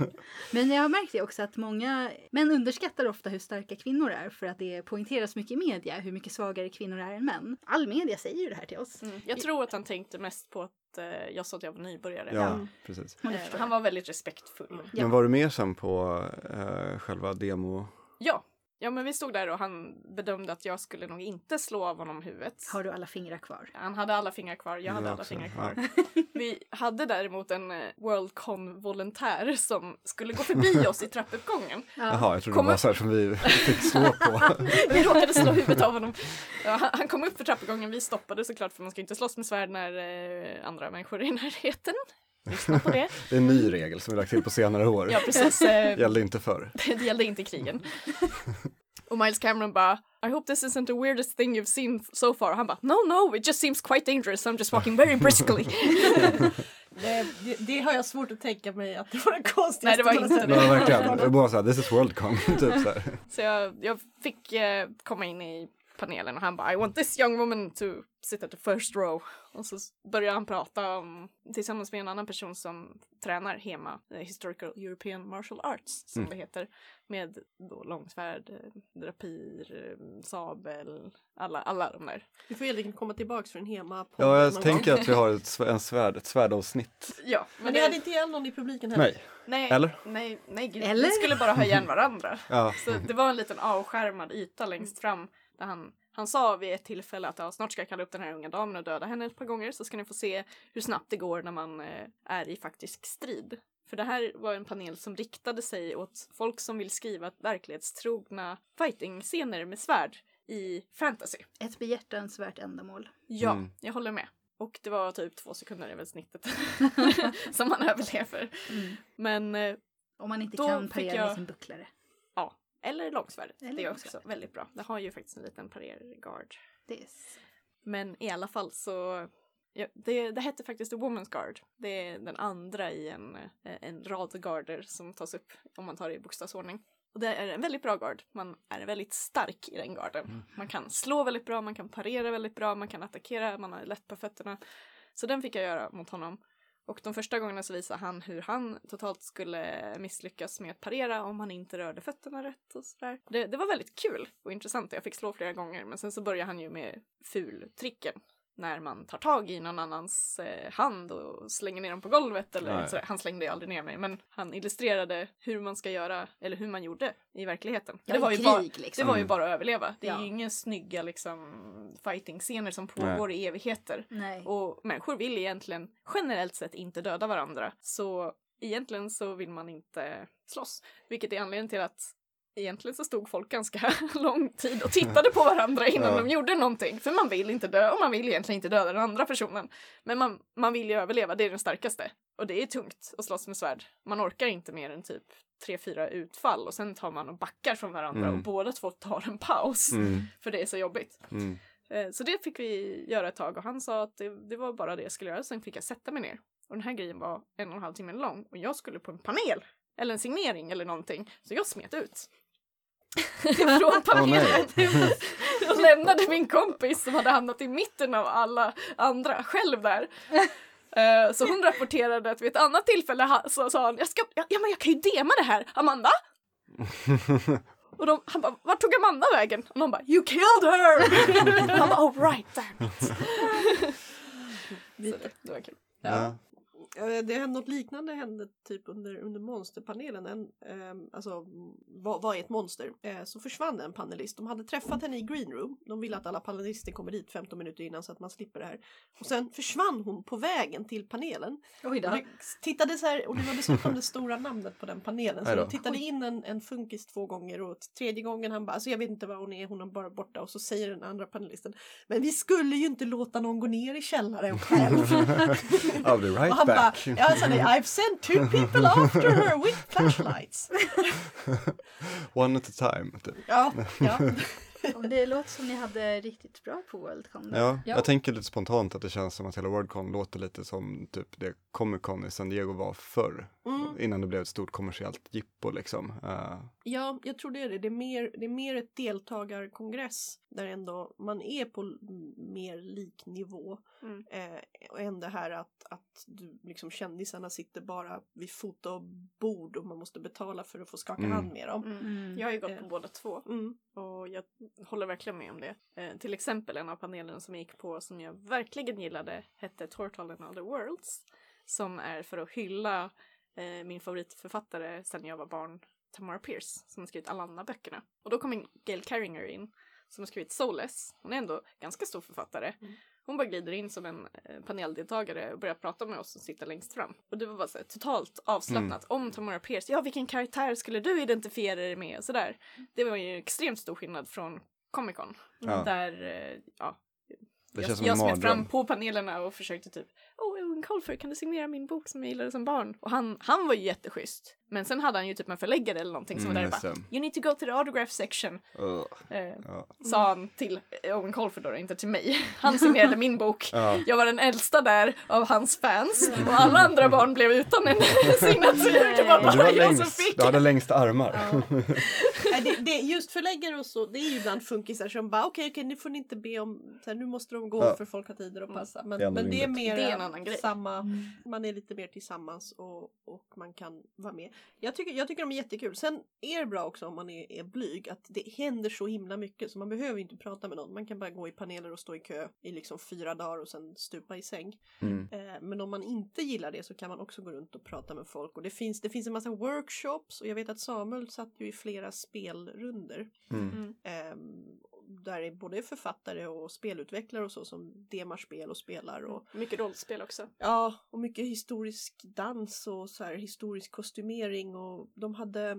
Men jag har märkt det också att många män underskattar ofta hur starka kvinnor är för att det poängteras mycket i media hur mycket svagare kvinnor är än män. All media säger ju det här till oss. Mm. Jag tror att han tänkte mest på att eh, jag sa att jag var nybörjare. Ja, precis. Ja, det Eh, han var väldigt respektfull. Ja. Men var du med sen på eh, själva demo? Ja. Ja men vi stod där och han bedömde att jag skulle nog inte slå av honom huvudet. Har du alla fingrar kvar? Han hade alla fingrar kvar, jag hade Jag alla också, fingrar kvar. Vi hade däremot en eh, Worldcon-volontär som skulle gå förbi oss i trappuppgången. Jaha, jag trodde Kom det var upp. så här som vi fick slå på. Vi råkade slå huvudet av honom. Ja, han, han kom upp för trappuppgången, vi stoppade såklart för man ska inte slåss med svärd när eh, andra människor är i närheten. Lyssna på det. Det är en ny regel som vi lagt till på senare år. Ja precis, eh, Gällde inte förr. det gällde inte krigen. Och Miles Cameron bara I hope this isn't the weirdest thing you've seen so far. Han bara No no, it just seems quite dangerous. I'm just walking very briskly. Det, det, det har jag svårt att tänka mig att det var det konstigaste. Nej, det var inte det. Ja, verkligen. Det var bara såhär, this is Worldcon. typ så här. Så jag, jag fick eh, komma in i panelen och han bara I want this young woman to sit at the first row. Och så började han prata om, tillsammans med en annan person som tränar HEMA, eh, Historical European Martial Arts som Mm. det heter, med då långsvärd, eh, drapir, eh, sabel, alla, alla de där. Vi får helt enkelt komma tillbaks för en hema på Ja, jag tänker gång. att vi har ett, en svärd, ett svärdavsnitt. Ja, Men ni hade inte ihjäl någon i publiken heller? Nej, nej, eller? nej, nej, gud, Eller? vi skulle bara ha igen varandra. Ja. Så det var en liten avskärmad yta längst fram där han, han sa vid ett tillfälle att ja, snart ska jag kalla upp den här unga damen och döda henne ett par gånger så ska ni få se hur snabbt det går när man eh, är i faktisk strid. För det här var en panel som riktade sig åt folk som vill skriva verklighetstrogna fighting-scener med svärd i fantasy. Ett behjärtansvärt ändamål. Ja, Mm. jag håller med. Och det var typ två sekunder är väl snittet som man överlever. Mm. Men eh, Om man inte kan fick parera jag- med sin bucklare. Eller långsvärdet. Eller det är långsvärd. också väldigt bra. Det har ju faktiskt en liten s- Men i alla fall så Ja, det, det hette faktiskt The Woman's Guard. Det är den andra i en, eh, en rad garder som tas upp om man tar det i bokstavsordning. Och det är en väldigt bra gard. Man är väldigt stark i den garden. Man kan slå väldigt bra, man kan parera väldigt bra, man kan attackera, man har lätt på fötterna. Så den fick jag göra mot honom. Och de första gångerna så visade han hur han totalt skulle misslyckas med att parera om han inte rörde fötterna rätt och sådär. Det, det var väldigt kul och intressant. Jag fick slå flera gånger men sen så började han ju med fultricken när man tar tag i någon annans eh, hand och slänger ner dem på golvet. Eller Nej. sådär. Han slängde ju aldrig ner mig men han illustrerade hur man ska göra eller hur man gjorde i verkligheten. Ja, det, var i ju bara, krig, liksom. det var ju Mm. bara att överleva. Det är Ja. ju inga snygga liksom fighting-scener som pågår i evigheter. Nej. Och människor vill egentligen generellt sett inte döda varandra. Så egentligen så vill man inte slåss. Vilket är anledningen till att egentligen så stod folk ganska lång tid och tittade på varandra innan Ja. de gjorde någonting. För man vill inte dö och man vill egentligen inte döda den andra personen. Men man, man vill ju överleva, det är den starkaste. Och det är tungt att slåss med svärd. Man orkar inte mer än typ tre, fyra utfall och sen tar man och backar från varandra Mm. och båda två tar en paus. Mm, För det är så jobbigt. mm. Eh, Så det fick vi göra ett tag och han sa att det, det var bara det jag skulle göra. Sen fick jag sätta mig ner. Och den här grejen var en och en halv timme lång och jag skulle på en panel. Eller en signering eller någonting. Så jag smet ut. Från panelen. och lämnade min kompis som hade hamnat i mitten av alla andra själv där. Eh, Så hon rapporterade att vid ett annat tillfälle så sa han jag, ska, ja, men jag kan ju dema det här, Amanda! Och de, han bara, vart tog Amanda vägen? Och de bara, you killed her! han bara, oh right, damn it. Det, det var kul. Ja. Eh, Det hände något liknande hände typ under, under monsterpanelen. En, ehm, alltså vad, vad är ett monster? Eh, så försvann en panelist. De hade träffat henne i green room. De ville att alla panelister kommer dit 15 minuter innan så att man slipper det här. Och sen försvann hon på vägen till panelen. Oj Och då. tittade så här, och det var dessutom det stora namnet på den panelen. Så de tittade in en, en funkis två gånger och tredje gången han bara, alltså jag vet inte var hon är, hon är bara borta. Och så säger den andra panelisten, men vi skulle ju inte låta någon gå ner i källaren själv. I'll be right back. Bara, ja, så det, I've sent two people after her with flashlights. One at a time. Typ. Ja, ja. Det låter som ni hade riktigt bra på Worldcon. Ja, Ja. jag tänker lite spontant att det känns som att hela Worldcon låter lite som typ det Comic Con i San Diego var förr. Mm. Innan det blev ett stort kommersiellt jippo liksom. Eh, Ja, jag tror det är det. Det är mer, det är mer ett deltagarkongress där ändå man är på mer lik nivå. Mm. Eh, och än det här att, att du, liksom, kändisarna sitter bara vid fotobord och man måste betala för att få skaka Mm. hand med dem. Mm. Mm. Jag har ju gått Eh. på båda två Mm. och jag håller verkligen med om det. Eh, till exempel en av panelerna som jag gick på som jag verkligen gillade hette Tortal and Other Worlds. Som är för att hylla eh, min favoritförfattare sedan jag var barn, Tamara Pierce, som har skrivit alla andra böckerna. Och då kom en Gail Carringer in som har skrivit Soulless. Hon är ändå ganska stor författare. Mm. Hon bara glider in som en eh, paneldeltagare och börjar prata med oss som sitter längst fram. Och det var bara så här, totalt avslappnat om Tamara Pierce. Ja, vilken karaktär skulle du identifiera dig med? Och sådär. Det var ju extremt stor skillnad från Comic Con. Ja. Där, eh, ja. Det jag känns som jag en mardröm. fram på panelerna och försökte typ Åh, Owen Colfer, kan du signera min bok som jag gillade som barn? Och han, han var ju jätteschysst. Men sen hade han ju typ en förläggare eller någonting som Mm, var där och bara. You need to go to the autograph section. uh, Eh, ja. Sa han till Owen Colfer då, inte till mig. Han signerade min bok. Ja. Jag var den äldsta där av hans fans och alla andra barn blev utan en signatur. Det var du, bara jag som fick. du hade längst armar. Nej, det, det, just förläggare och så, det är ju ibland funkisar som bara okej, okej, nu får ni inte be om, så här, nu måste de gå Ja. för folk har tider att Mm. passa. Men Det men det är mer Det är en annan grej. samma, man är lite mer tillsammans och, och man kan vara med. Jag tycker, jag tycker de är jättekul. Sen är det bra också om man är, är blyg att det händer så himla mycket så man behöver inte prata med någon. Man kan bara gå i paneler och stå i kö i liksom fyra dagar och sen stupa i säng. Mm. Eh, Men om man inte gillar det så kan man också gå runt och prata med folk. Och det finns, det finns en massa workshops och jag vet att Samuel satt ju i flera spelrunder. Mm. Mm. ehm, där är både författare och spelutvecklare och så som demar spel och spelar. Och, Mycket rollspel också. ja, och mycket historisk dans och så här historisk kostymering. Och de hade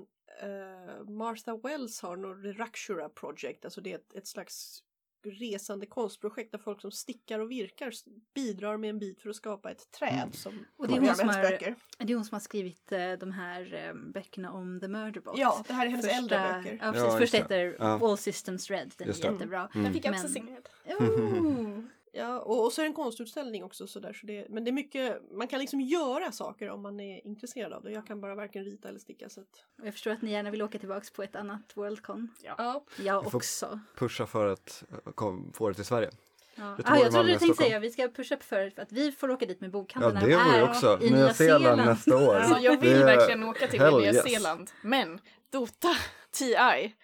eh, Martha Wells har något Raksura Project, alltså det är ett, ett slags resande konstprojekt där folk som stickar och virkar bidrar med en bit för att skapa ett träd Mm. som Och det är hon som har-. Det är hon som har skrivit eh, de här eh, böckerna om The Murderbot. Ja, det här är hennes Första- äldre böcker. Ja, precis. Ja, Första heter Ja. All Systems Red. Den Just är jättebra. Mm. Den fick jag också signerad. Oh. Ja, och, och så är det en konstutställning också sådär. Så det, men det är mycket, man kan liksom göra saker om man är intresserad av det. Jag kan bara varken rita eller sticka. Så att, Jag förstår att ni gärna vill åka tillbaka på ett annat Worldcon. ja. Jag Vi får- också. Pusha för att eh, kom, få det till Sverige. Ja. Ah, jag trodde du tänkte Stockholm. säga vi ska pusha upp för att vi får åka dit med Ja, bokhandeln det när de vore är också. i Nya Zeeland nästa år. Alltså, jag vill Det är- verkligen åka till Nya yes. Zeeland. Men Dota TI,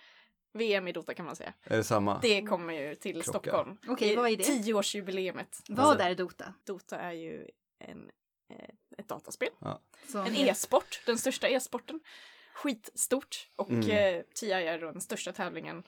VM i Dota kan man säga. Är det samma? Det kommer ju till Klocka. Stockholm. Okej, vad är det? Tioårsjubileumet. Vad är Dota? Dota är ju en, eh, ett dataspel. Som En e-sport, den största e-sporten. Skitstort. Och Mm. eh, TI är då den största tävlingen.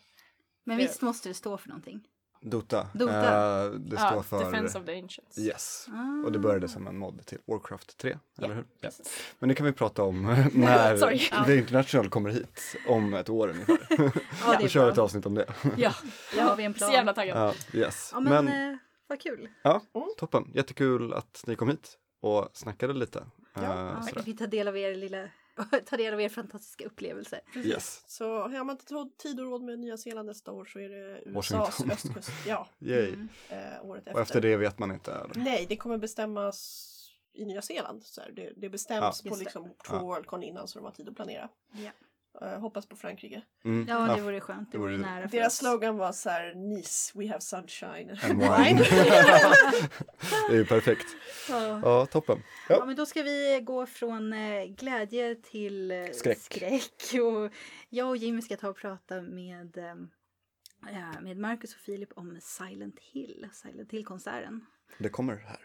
Men visst måste det stå för någonting? Dota. Dota. Eh, det Ja, står för... Defense of the Ancients. Yes. Ah. Och det började som en mod till Warcraft 3, Ja, eller hur? Ja. precis. Men det kan vi prata om när. The International kommer hit om ett år ungefär. Ja, det Då kör vi ett avsnitt om det. Ja, Då har vi en plan. så jävla taggad. Ja, yes. Ja, men, Men, eh, vad kul. ja, Mm. toppen. Jättekul att ni kom hit och snackade lite. Ja, Ja, sådär. vi fick ta del av er lilla ta del av er fantastiska upplevelser. Yes. Så har man inte tid och råd med Nya Zeeland nästa år så är det USAs Washington. östkust. Ja, Yay. Mm. eh, året efter. Och efter det vet man inte. Eller? Nej, det kommer bestämmas i Nya Zeeland. Så här. Det, det bestäms Ja. på liksom två Ja. Worldcon innan så de har tid att planera. Ja. Eh, hoppas på Frankrike. Mm. Ja, det vore skönt. Det det vore nära Deras oss. slogan var så här Nice, we have sunshine. And wine. det är ju perfekt. Ja. Ja, toppen. Ja, Ja. men då ska vi gå från eh, glädje till eh, Skräck. skräck. Och jag och Jimmy ska ta och prata med, med Marcus och Filip om Silent Hill, Silent Hill-konserten. Det kommer här.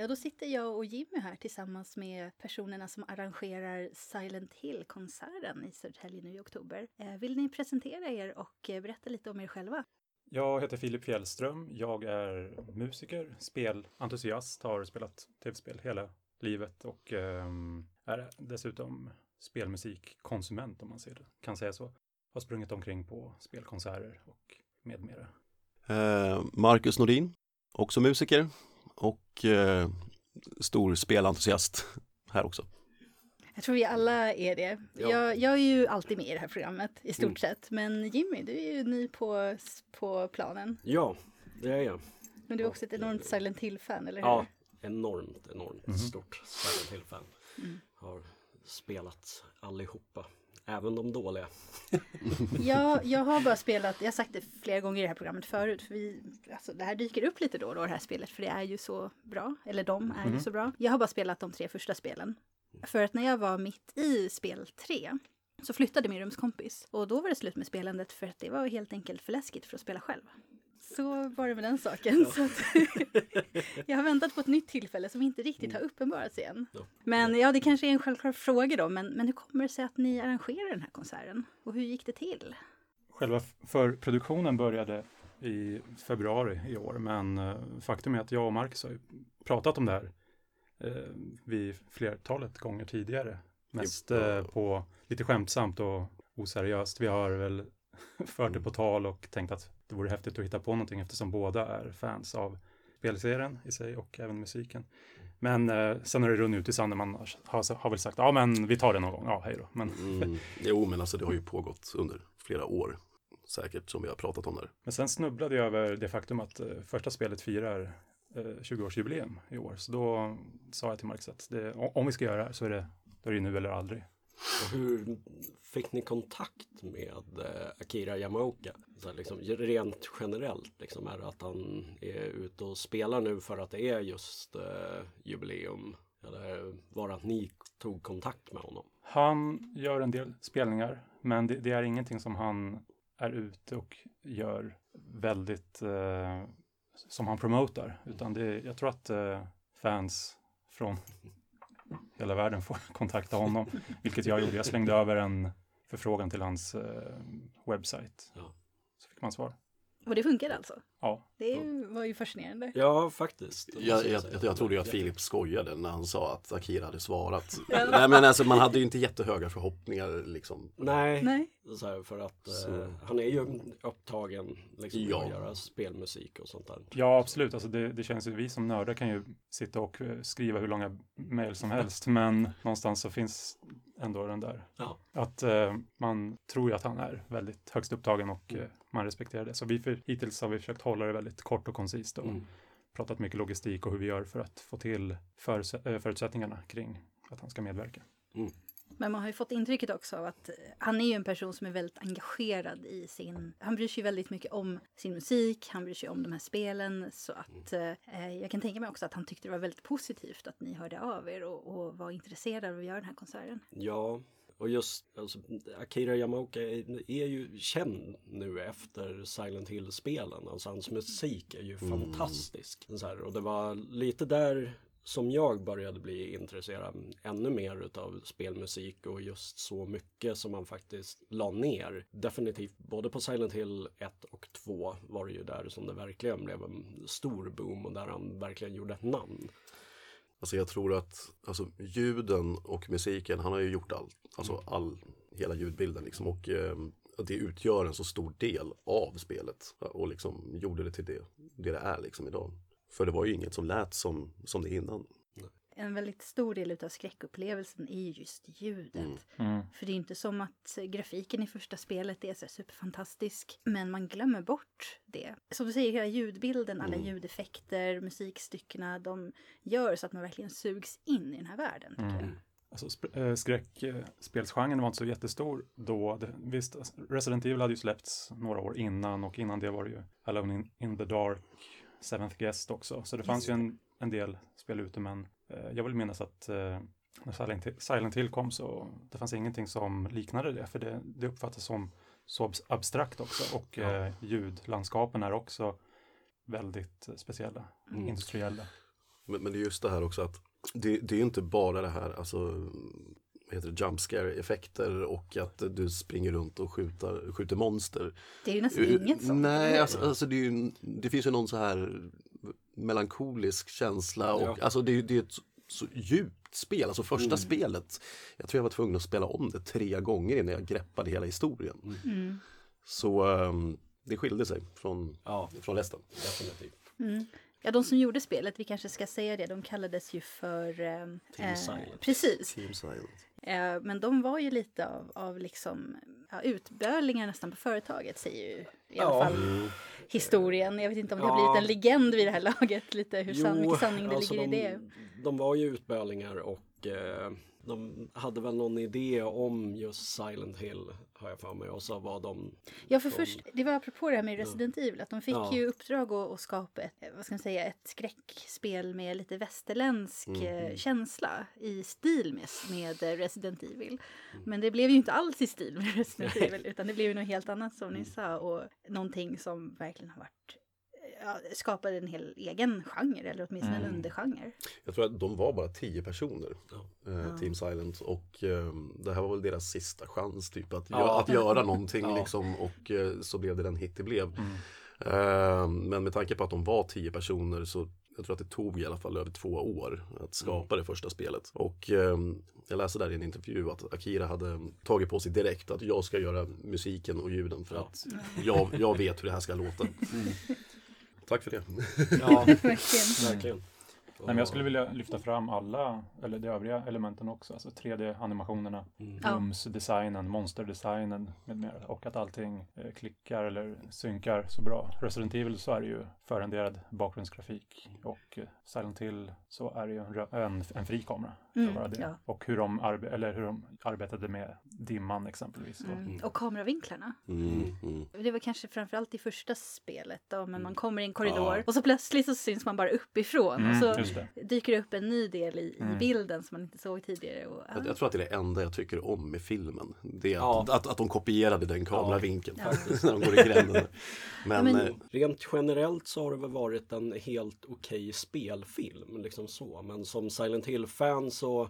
Ja, då sitter jag och Jimmy här tillsammans med personerna som arrangerar Silent Hill-konserten i Södertälje nu i oktober. Eh, vill ni presentera er och eh, berätta lite om er själva? Jag heter Filip Fjällström. Jag är musiker, spelentusiast, har spelat tv-spel hela livet och um, är dessutom spelmusikkonsument om man ser det, kan säga så. Har sprungit omkring på spelkonserter och med mera. Eh, Marcus Nordin, också musiker och eh, stor spelentusiast här också. Jag tror vi alla är det. Ja. Jag, jag är ju alltid med i det här programmet i stort Mm. sett. Men Jimmy, du är ju ny på, på planen. Ja, det är jag. Men du är också ett enormt Silent Hill-fan, eller hur? Ja, enormt, enormt Mhm. stort Silent Hill-fan. Mm. Har spelat allihopa, även de dåliga. Ja, jag har bara spelat, jag har sagt det flera gånger i det här programmet förut, för vi, alltså, det här dyker upp lite då och då det här spelet, för det är ju så bra, eller de är ju Mhm. så bra. Jag har bara spelat de tre första spelen. För att när jag var mitt i spel tre så flyttade min rumskompis och då var det slut med spelandet för att det var helt enkelt för läskigt för att spela själv. Så var det med den saken. Så att jag har väntat på ett nytt tillfälle som inte riktigt har uppenbarats igen. Ja. Men ja, det kanske är en självklar fråga då, men, men hur kommer det sig att ni arrangerar den här konserten? Och hur gick det till? Själva förproduktionen började i februari i år, men eh, faktum är att jag och Marcus har pratat om det här eh, vid flertalet gånger tidigare. Mest eh, på lite skämtsamt och oseriöst. Vi har väl fört det på tal och tänkt att det vore häftigt att hitta på någonting eftersom båda är fans av spelserien i sig och även musiken. Men eh, sen har det runnit ut i sanden. Man har, har väl sagt ja, men vi tar det någon gång. Ja, hej då. Men Mm. Jo, men alltså det har ju pågått under flera år säkert som vi har pratat om där. Men sen snubblade jag över det faktum att eh, första spelet firar eh, 20-årsjubileum i år. Så då sa jag till Marcus att det, om vi ska göra det här så är det, då är det nu eller aldrig. Och hur fick ni kontakt med eh, Akira Yamaoka? Så liksom, rent generellt, liksom, är det att han är ute och spelar nu för att det är just eh, jubileum? Eller var det att ni tog kontakt med honom? Han gör en del spelningar, men det, det är ingenting som han är ute och gör väldigt eh, som han promotar. Utan det, jag tror att eh, fans från hela världen får kontakta honom, vilket jag gjorde. Jag slängde över en förfrågan till hans eh, webbsajt. Ja. Så fick man svar. Och det funkade alltså? Ja. Det var ju fascinerande. Ja, faktiskt. Jag, jag, jag, jag trodde ju att Filip skojade när han sa att Akira hade svarat. Nej men alltså man hade ju inte jättehöga förhoppningar liksom. Nej, Nej. så här, för att Så. eh, han är ju upptagen liksom, Ja. att göra spelmusik och sånt där. Ja, absolut. Alltså det, det känns ju, vi som nördar kan ju sitta och eh, skriva hur långa mejl som helst, men någonstans så finns ändå den där. Ja. Att eh, man tror ju att han är väldigt högst upptagen och eh, man respekterar det. Så vi för, hittills har vi försökt hålla det väldigt kort och koncist och Mm. pratat mycket logistik och hur vi gör för att få till förutse- eh, förutsättningarna kring att han ska medverka. Men man har ju fått intrycket också av att eh, han är ju en person som är väldigt engagerad i sin... Han bryr sig väldigt mycket om sin musik, han bryr sig om de här spelen. Så att eh, jag kan tänka mig också att han tyckte det var väldigt positivt att ni hörde av er och, och var intresserade av att göra den här konserten. Ja, och just alltså, Akira Yamaoka är, är ju känd nu efter Silent Hill-spelen. Alltså hans musik är ju fantastisk. Så här, och det var lite där som jag började bli intresserad ännu mer utav spelmusik och just så mycket som man faktiskt la ner. Definitivt både på Silent Hill 1 och 2 var det ju där som det verkligen blev en stor boom och där han verkligen gjorde ett namn. Alltså jag tror att alltså, ljuden och musiken, han har ju gjort allt. Alltså all, hela ljudbilden liksom. Och eh, det utgör en så stor del av spelet. Och liksom gjorde det till det det, det är liksom idag. För det var ju inget som lät som, som det innan. En väldigt stor del av skräckupplevelsen är ju just ljudet. För det är inte som att grafiken i första spelet är så superfantastisk. Men man glömmer bort det. Som du säger, hela ljudbilden, alla ljudeffekter, musikstyckena, de gör så att man verkligen sugs in i den här världen. Tycker jag. Alltså äh, skräckspelsgenren var inte så jättestor då. Det, visst, alltså, Resident Evil hade ju släppts några år innan och innan det var det ju Alone in, in the Dark, Seventh Guest också. Så det fanns ju en, en del spel ute men eh, jag vill minnas att eh, när Silent, Hill- Silent Hill kom så det fanns ingenting som liknade det för det, det uppfattas som så abs- abstrakt också och Ja. eh, ljudlandskapen är också väldigt eh, speciella, Mm. industriella. Men, men det är just det här också att det, det är inte bara det här, alltså heter det, jump scare effekter och att du springer runt och skjuter, skjuter monster. Det är ju nästan inget sånt. Nej, alltså, alltså det, är ju, det finns ju någon så här melankolisk känsla och Ja. alltså det, är- det är ett så, djupt spel, alltså första Mm. spelet. Jag tror jag var tvungen att spela om det tre gånger innan jag greppade hela historien. Mm. Så ehm, det skilde sig från, Ja, från resten. definitivt. Mm. Ja, de som gjorde spelet, vi kanske ska säga det, de kallades ju för... ehm, Team eh, Silent. Precis. Team Silent. Eh, men de var ju lite av, av liksom, ja, utbölingar nästan på företaget, säger ju i alla Ja. fall historien. Jag vet inte om det har blivit en legend vid det här laget, lite hur sann, mycket sanning det alltså ligger i de, det. De var ju utbölingar och eh, de hade väl någon idé om just Silent Hill har jag för mig och så var de Ja, för de- först, det var apropå det här med Resident Evil, att de fick Ja. ju uppdrag att, att skapa ett, vad ska man säga, ett skräckspel med lite västerländsk eh, känsla i stil med, med Resident Evil. Men det blev ju inte alls i stil med Resident Evil, utan det blev ju något helt annat som ni sa och någonting som verkligen har varit Ja, skapade en hel egen genre, eller åtminstone en undergenre. Jag tror att de var bara tio personer, Ja. eh, Ja. Team Silent. Och ehm, det här var väl deras sista chans typ att, Ja. gö- att göra någonting Ja. liksom. Och eh, så blev det den hit det blev. Mm. Ehm, men med tanke på att de var tio personer så jag tror att det tog i alla fall över två år att skapa det första spelet. Och ehm, jag läste där i en intervju att Akira hade tagit på sig direkt att jag ska göra musiken och ljuden för Ja. att jag, jag vet hur det här ska låta. Tack för det. Ja, Verkligen. Nej, men jag skulle vilja lyfta fram alla, eller de övriga elementen också, alltså 3D-animationerna, Mm. Rumsdesignen, monsterdesignen med mera. Och att allting eh, klickar eller synkar så bra. Resident Evil så är det ju förrenderad bakgrundsgrafik och eh, Silent Hill så är det ju en, en, en fri kamera. för Mm, vara det. ja. Och hur de, arbe- eller hur de arbetade med dimman exempelvis. Och, Mm. Och kameravinklarna. Mm, mm. Det var kanske framförallt i första spelet då, men Mm. man kommer i en korridor Ja. och så plötsligt så syns man bara uppifrån och Mm, så det. dyker det upp en ny del i, i Mm. bilden som man inte såg tidigare. Och, Jag, jag tror att det är det enda jag tycker om med filmen. Det är Ja. att, att, att de kopierade den kameravinkeln Ja. när de går i gränden. Men, men- eh, Rent generellt så har det väl varit en helt okej spelfilm, liksom så. Men som Silent Hill-fan så,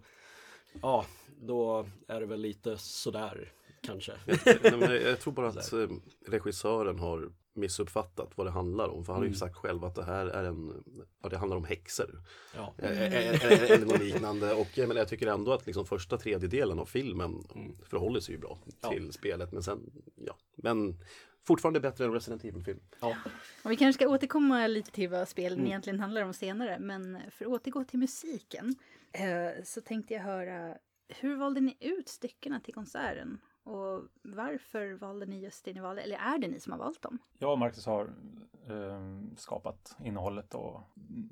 ja, då är det väl lite sådär kanske. nej, men jag, tror bara att eh, regissören har missuppfattat vad det handlar om. För han har ju Mm. sagt själv att det här är en, ja, det handlar om häxor. Ja. Eh, eh, eh, Eller något liknande. Och jag, menar, jag tycker ändå att liksom första tredjedelen av filmen Mm. förhåller sig ju bra Ja. till spelet. Men sen, ja. Men fortfarande bättre än Resident Evil-film. Ja. och vi kanske ska återkomma lite till vad spelen Mm. egentligen handlar om senare. Men för att återgå till musiken eh, så tänkte jag höra hur valde ni ut styckena till konserten? Och varför valde ni just det ni valde? Eller är det ni som har valt dem? Jag och Marcus har eh, skapat innehållet och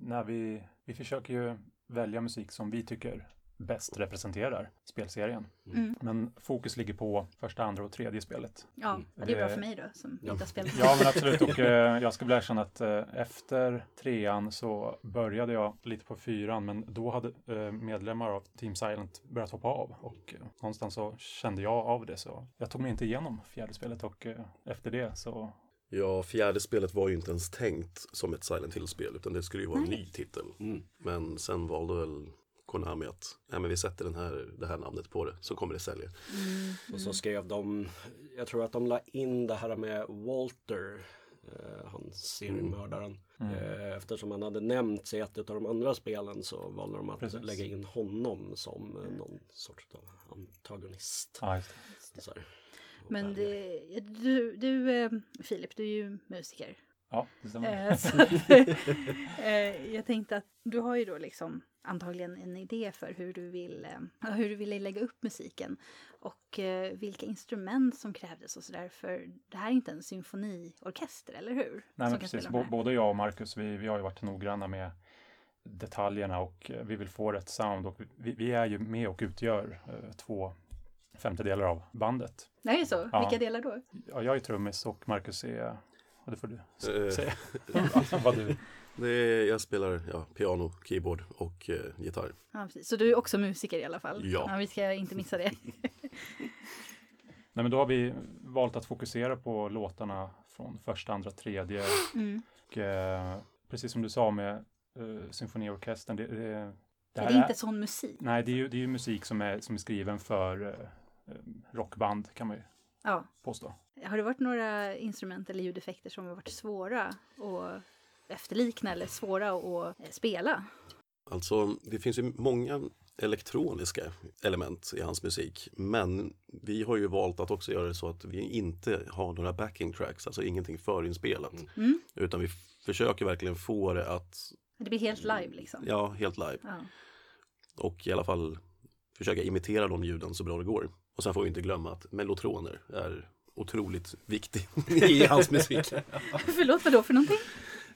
när vi, vi försöker ju välja musik som vi tycker bäst representerar spelserien. Mm. Men fokus ligger på första, andra och tredje spelet. Ja, Mm. det är bra Det- för mig då som Ja. inte har spelat. Ja, men absolut. Och eh, jag ska väl erkänna att eh, efter trean så började jag lite på fyran, men då hade eh, medlemmar av Team Silent börjat hoppa av och eh, någonstans så kände jag av det. Så jag tog mig inte igenom fjärde spelet och eh, efter det så Ja, fjärde spelet var ju inte ens tänkt som ett Silent Hill-spel utan det skulle ju vara en ny titel. Mm. Men sen valde väl Konami att nej, men vi sätter den här, det här namnet på det så kommer det sälja. Mm. Och så skrev de, jag tror att de la in det här med Walter, eh, han seriemördaren. Mm. Eh, eftersom han hade nämnts i ett av de andra spelen så valde de att Precis. lägga in honom som eh, någon sorts av antagonist. ja, just det. Och Men det, du, du eh, Filip, du är ju musiker. Ja, det stämmer. Eh, så, eh, jag tänkte att du har ju då liksom antagligen en idé för hur du vill, eh, hur du vill lägga upp musiken och vilka instrument som krävdes och sådär. För det här är inte en symfoniorkester, eller hur? Nej, men precis. både jag och Marcus, vi, vi har ju varit noggranna med detaljerna och vi vill få rätt sound och vi, vi är ju med och utgör två femtedelar av bandet. Det är så? Ja. Vilka delar då? Ja, jag är trummis och Marcus är, och det får du Eh. säga. Vad du, Det är, jag spelar ja, piano, keyboard och eh, gitarr. Ja, precis. Så du är också musiker i alla fall? Ja. vi ska inte missa det. Nej, men då har vi valt att fokusera på låtarna från första, andra, tredje Mm. och eh, precis som du sa med uh, symfoniorkestern. Det, det, det, det är inte sån musik. Nej, det är ju, det är ju musik som är, som är skriven för uh, rockband kan man ju ja. påstå. Har det varit några instrument eller ljudeffekter som har varit svåra att efterlikna eller svåra att spela? Alltså, det finns ju många elektroniska element i hans musik. Men vi har ju valt att också göra det så att vi inte har några backing tracks, alltså ingenting förinspelat. Mm. Utan vi försöker verkligen få det att... Det blir helt live liksom? Ja, helt live. Ja. Och i alla fall försöka imitera de ljuden så bra det går. Och sen får vi inte glömma att mellotroner är otroligt viktig i hans musik. Förlåt, vad då för någonting?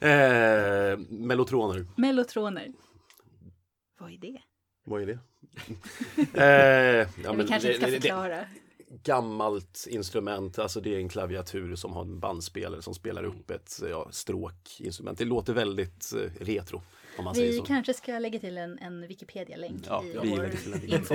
Eh, mellotroner. Mellotroner. Vad är det? Vad är det? eh, ja, vi kanske inte ska förklara. gammalt instrument, alltså det är en klaviatur som har en bandspelare som spelar upp ett ja, stråkinstrument. Det låter väldigt eh, retro. Om man vi säger så. kanske ska lägga till en, en Wikipedia-länk ja, i vi vår info.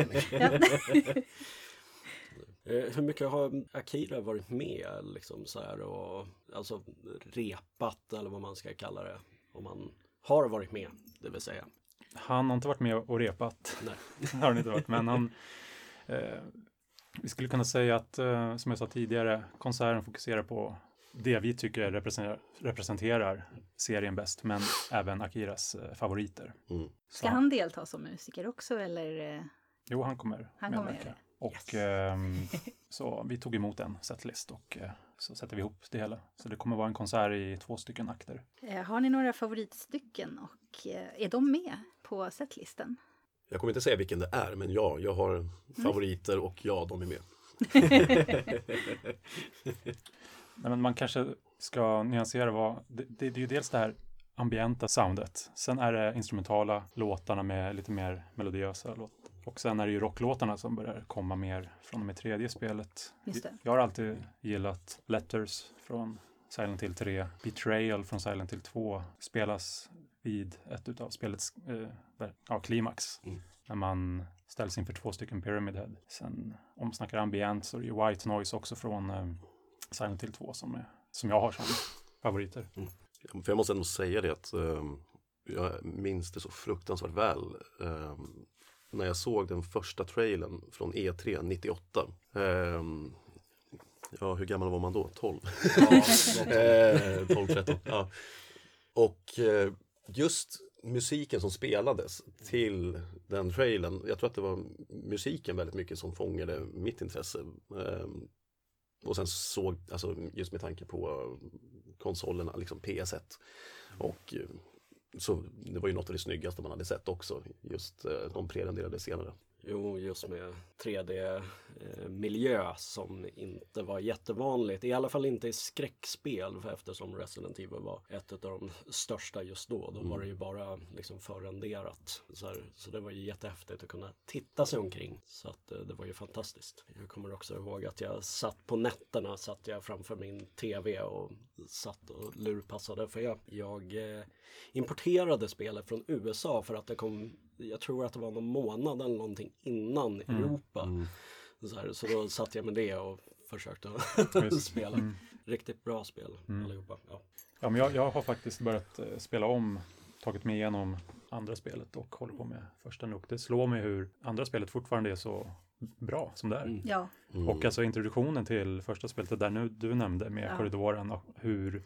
Eh, hur mycket har Akira varit med liksom så här och alltså repat eller vad man ska kalla det? Om man har varit med, det vill säga. Han har inte varit med och repat. Nej. har han inte varit, men han eh, vi skulle kunna säga att, eh, som jag sa tidigare, konserten fokuserar på det vi tycker representerar, representerar serien bäst, men även Akiras eh, favoriter. Mm. Ska han delta som musiker också eller? Jo, han kommer han. Kommer och yes. eh, så vi tog emot en setlist och eh, så sätter vi ihop det hela. Så det kommer vara en konsert i två stycken akter. Eh, har ni några favoritstycken och eh, är de med på setlisten? Jag kommer inte säga vilken det är, men ja, jag har mm. favoriter och ja, de är med. Nej, men man kanske ska nyansera vad, det, det, det är ju dels det här ambienta soundet. Sen är det instrumentala låtarna med lite mer melodiösa låtar. Och sen är det ju rocklåtarna som börjar komma mer från och med tredje spelet. Jag har alltid gillat Letters från Silent Hill 3. Betrayal från Silent Hill 2 spelas vid ett utav spelets eh, ja, klimax. Mm. När man ställs inför två stycken Pyramid Head. Sen om man snackar ambient så är det White Noise också från eh, Silent Hill 2 som, är, som jag har som favoriter. Mm. För jag måste ändå säga det att um, jag minns det så fruktansvärt väl. Um, när jag såg den första trailern från E3 98. Um, ja, hur gammal var man då? 12? Ja, 12, 13. Ja. Och uh, just musiken som spelades till den trailern, jag tror att det var musiken väldigt mycket som fångade mitt intresse. Um, och sen såg, alltså just med tanke på konsolerna, liksom PS1. Och eh, så det var ju något av det snyggaste man hade sett också, just eh, de prerenderade scenerna. Jo, just med 3D-miljö eh, som inte var jättevanligt. I alla fall inte i skräckspel eftersom Resident Evil var ett av de största just då. Då var det ju mm. bara liksom förrenderat. Så, här, så det var ju jättehäftigt att kunna titta sig omkring. Så att eh, det var ju fantastiskt. Jag kommer också ihåg att jag satt på nätterna satt jag framför min TV och satt och lurpassade. För jag, jag eh, importerade spelet från USA för att det kom jag tror att det var någon månad eller någonting innan mm. Europa. Mm. Så, här, så då satt jag med det och försökte spela. Mm. Riktigt bra spel mm. allihopa. Ja. ja, men jag, jag har faktiskt börjat eh, spela om, tagit mig igenom andra spelet och håller på med första nu. Det slår mig hur andra spelet fortfarande är så bra som det är. Mm. Ja. Mm. Och alltså introduktionen till första spelet, det där nu du nämnde med ja. korridoren och hur,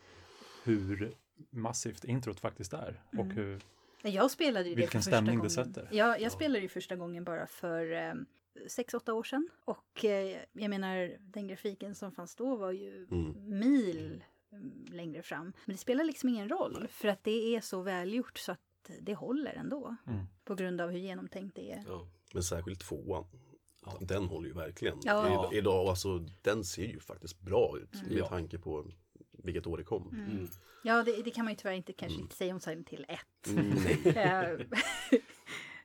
hur massivt introt faktiskt är och mm. hur jag spelade ju det Vilken för stämning gången. det sätter. Ja, jag spelade ju första gången bara för eh, sex, åtta år sedan. Och eh, jag menar, den grafiken som fanns då var ju mm. mil mm, längre fram. Men det spelar liksom ingen roll, för att det är så välgjort så att det håller ändå. Mm. På grund av hur genomtänkt det är. Ja, men särskilt tvåan. Ja. Den håller ju verkligen. Ja. Idag, alltså, den ser ju faktiskt bra ut mm. med tanke på vilket år det kom. Mm. mm. Ja, det, det, kan man ju tyvärr inte kanske mm. inte säga om Silent Hill 1. Mm,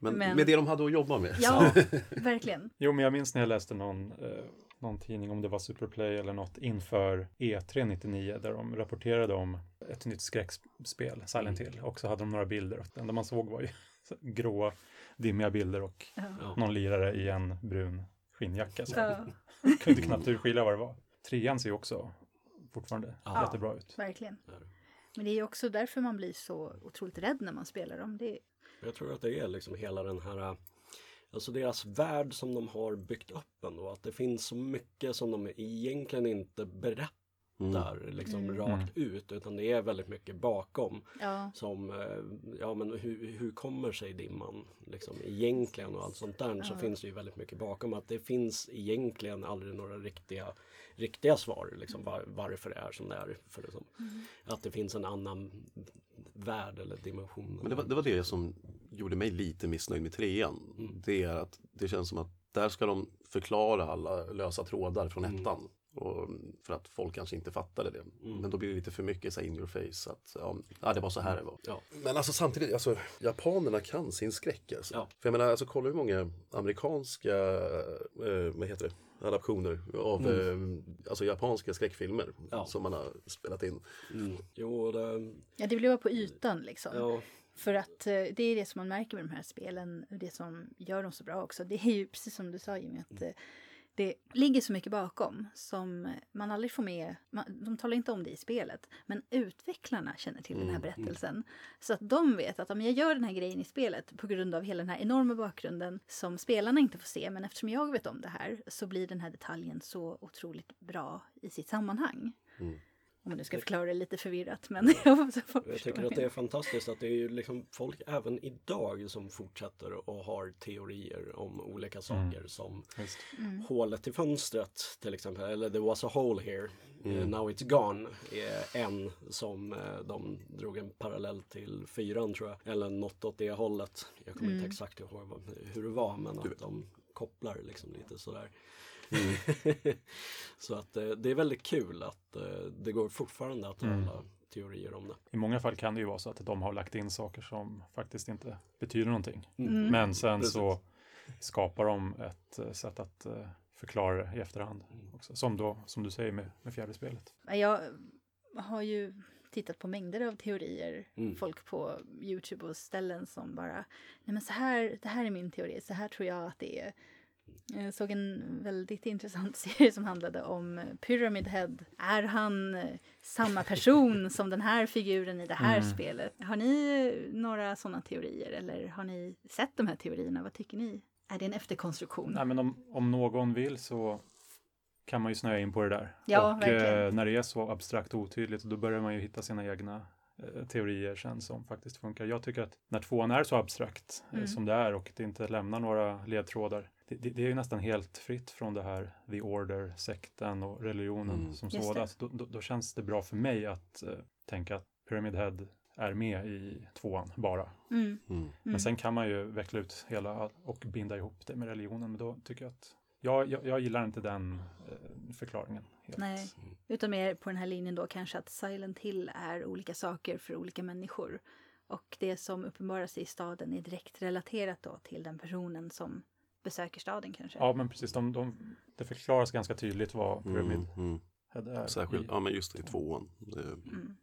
men, men, med det de hade att jobba med. Ja, verkligen. Jo, men jag minns när jag läste någon, eh, någon tidning, om det var Superplay eller något, inför E3 99, där de rapporterade om ett nytt skräckspel, Silent mm. Hill, och så hade de några bilder. Och det enda man såg var ju gråa, dimmiga bilder och ja. någon lirare i en brun skinnjacka. Så ja. kunde knappt urskilja vad det var. Trean ser ju också fortfarande ja, jättebra ut. Verkligen. Men det är också därför man blir så otroligt rädd när man spelar dem. Det, Jag tror att det är liksom hela den här Alltså deras värld som de har byggt upp ändå. Att det finns så mycket som de egentligen inte berättar liksom rakt ut. Utan det är väldigt mycket bakom. ja. Som, eh, ja men hur, hur kommer sig dimman liksom egentligen och allt sånt där. Så finns det ju väldigt mycket bakom. Att det finns egentligen aldrig några riktiga, riktiga svar. Liksom var, varför det är som det är. För liksom, Att det finns en annan värld eller dimension. Men det var, det var det som gjorde mig lite missnöjd med trean. Det är att det känns som att där ska de förklara alla lösa trådar från ettan. Och för att folk kanske inte fattade det. Men då blir det lite för mycket så in your face. Att, ja, ja, det var så här det var. Ja. Men alltså samtidigt, alltså, japanerna kan sin skräck. Alltså. Ja. För jag menar, alltså, kolla hur många amerikanska eh, vad heter det? Adaptioner av eh, alltså, japanska skräckfilmer Ja. som man har spelat in. Mm. Jo, det, ja, det blir bara på ytan liksom. ja, För att eh, det är det som man märker med de här spelen, och det som gör dem så bra också. Det är ju precis som du sa Jimmy, att eh, det ligger så mycket bakom som man aldrig får med. Man, de talar inte om det i spelet, men utvecklarna känner till den här berättelsen. Så att de vet att om jag gör den här grejen i spelet på grund av hela den här enorma bakgrunden som spelarna inte får se, men eftersom jag vet om det här så blir den här detaljen så otroligt bra i sitt sammanhang. Om man nu ska förklara det lite förvirrat, men jag Jag tycker att det är fantastiskt att det är ju liksom folk även idag som fortsätter och har teorier om olika saker som Visst. hålet till fönstret till exempel, eller there was a hole here, eh, now it's gone, är en som eh, de drog en parallell till fyran tror jag, eller något åt det hållet. Jag kommer inte exakt ihåg hur det var, men att de kopplar liksom lite sådär. Så att eh, det är väldigt kul att eh, det går fortfarande att hålla teorier om det. I många fall kan det ju vara så att de har lagt in saker som faktiskt inte betyder någonting. Mm. Men sen Precis. så skapar de ett eh, sätt att förklara det i efterhand. Också. Som, då, som du säger med, med fjärde spelet. Jag har ju tittat på mängder av teorier. Mm. Folk på Youtube och ställen som bara, nej men så här, det här är min teori, så här tror jag att det är. Jag såg en väldigt intressant serie som handlade om Pyramid Head. Är han eh, samma person som den här figuren i det här spelet? Har ni eh, några sådana teorier eller har ni sett de här teorierna? Vad tycker ni? Är det en efterkonstruktion? Nej, men om, om någon vill så kan man ju snöa in på det där. Ja, och verkligen. eh, när det är så abstrakt och otydligt, då börjar man ju hitta sina egna eh, teorier sen som faktiskt funkar. Jag tycker att när tvåan är så abstrakt eh, Mm. som det är och det inte lämnar några ledtrådar, det, det, är ju nästan helt fritt från det här the order, sekten och religionen Mm. som Just det. sådan. Alltså, Då, då, då känns det bra för mig att eh, tänka att Pyramid Head är med i tvåan bara. Mm. Mm. Men sen kan man ju veckla ut hela och binda ihop det med religionen. Men då tycker jag att jag, jag, jag gillar inte den eh, förklaringen. Helt. Nej, utan mer på den här linjen då kanske att Silent Hill är olika saker för olika människor. Och det som uppenbarar sig i staden är direkt relaterat då till den personen som besöker staden kanske. Ja, men precis. De, de, det förklaras ganska tydligt vad Pyramid Mm. Mm. Head är. Särskilt, i- ja men just det, i tvåan. Det, Mm.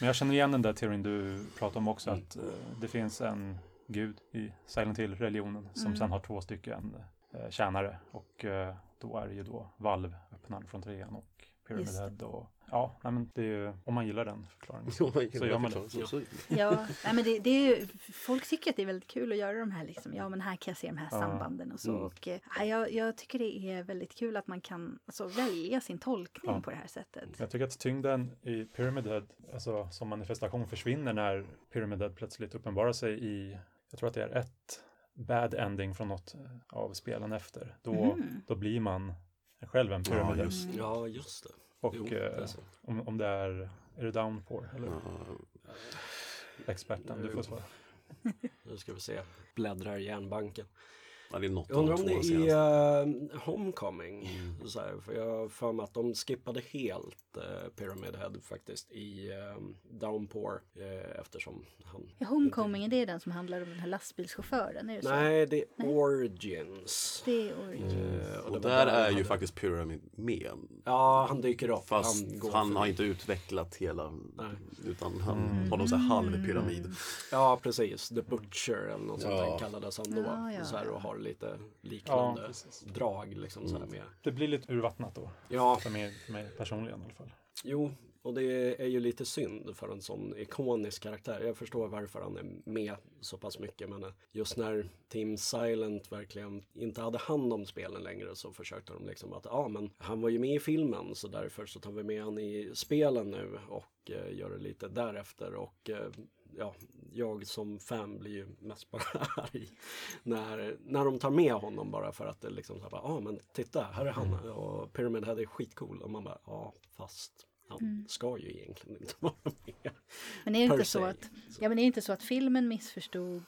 Men jag känner igen den där teorin du pratar om också, att eh, det finns en gud i Silent Hill-religionen som Mm. sen har två stycken eh, tjänare. Och eh, då är det ju då Valve, öppnaren från trean och Pyramid. Head. Och, ja, nej, men det är ju, om man gillar den förklaringen. Ja, man- Så gör man det. så- så- Ja, nej, men det, det är ju, folk tycker att det är väldigt kul att göra de här liksom, ja men här kan jag se de här Ja. sambanden och så. Mm. Och, eh, ja, jag, jag tycker det är väldigt kul att man kan alltså, välja sin tolkning Ja. på det här sättet. Jag tycker att tyngden i Pyramid Head, alltså som manifestation, försvinner när Pyramid Head plötsligt uppenbarar sig i, jag tror att det är ett bad ending från något eh, av spelen efter. Då, Mhm. då blir man själv en Pyramid Ja, just Ja, just det. Och Jo, det eh, om, om det är, är det Downpour eller ja, experten, du får svara. Nu ska vi se. Bläddrar i järnbanken. Ja, det är något Jag undrar om de det är uh, Homecoming. Så här, för jag har för mig att de skippade helt uh, Pyramid Head faktiskt i um, Downpour uh, eftersom han... Ja, Homecoming, är det den som handlar om den här lastbilschauffören? Är det så? Nej, det är Nej. Origins. Det är Origins. Eh, Och, det var där är ju hade- faktiskt Pyramid med. Ja, han dyker upp. Fast han, går har inte utvecklat hela, Nej. utan han Mm. har någon sån här halv pyramid. Ja, precis. The Butcher eller något sånt Ja. där kallades han då. Ja, ja. Så här, och har lite Ja, liknande precis. drag liksom så här med. Det blir lite urvattnat då, Ja, för mig, för mig personligen i alla fall. jo, och det är ju lite synd för en sån ikonisk karaktär. Jag förstår varför han är med så pass mycket men just när Team Silent verkligen inte hade hand om spelen längre så försökte de liksom att ja ah, men han var ju med i filmen så därför så tar vi med han i spelen nu och eh, gör det lite därefter och eh, ja, jag som fan blir ju mest bara arg när, när de tar med honom bara för att det liksom så ja ah, men titta här är han och Pyramid Head är skitcool och man bara ja fast han mm. ska ju egentligen inte vara med. Men är det inte så att, ja men är inte så att filmen missförstod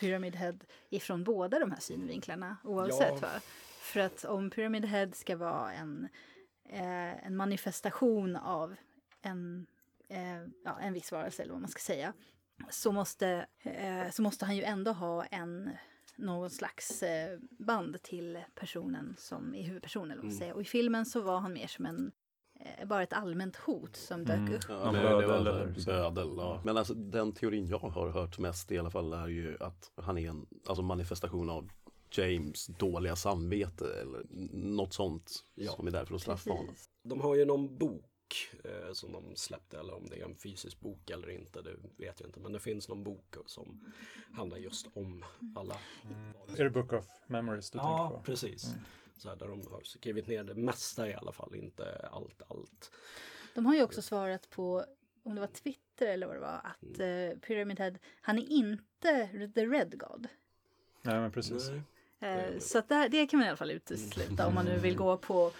Pyramid Head ifrån båda de här synvinklarna oavsett ja. va? För att om Pyramid Head ska vara en, eh, en manifestation av en, eh, ja, en viss varelse eller vad man ska säga så måste, eh, så måste han ju ändå ha en någon slags eh, band till personen som är huvudpersonen. Eller vad säga. Och i filmen så var han mer som en eh, bara ett allmänt hot som dök mm. upp. Ja, var bödel. Ja. Men alltså, den teorin jag har hört mest i alla fall är ju att han är en alltså manifestation av James dåliga samvete eller något sånt ja. som är där för att straffa honom. De har ju någon bok eh, som de släppte eller om det är en fysisk bok eller inte, det vet jag inte. Men det finns någon bok som handlar just om alla. Mm. Är det Book of Memories du ja, tänker på? Ja, precis. Mm. Så här, där de har skrivit ner det mesta i alla fall, inte allt, allt. De har ju också svarat på om det var Twitter eller vad det var, att mm. uh, Pyramid Head, han är inte the Red God. Nej, men precis. Nej. Uh, så det, det kan man i alla fall utesluta om man nu vill gå på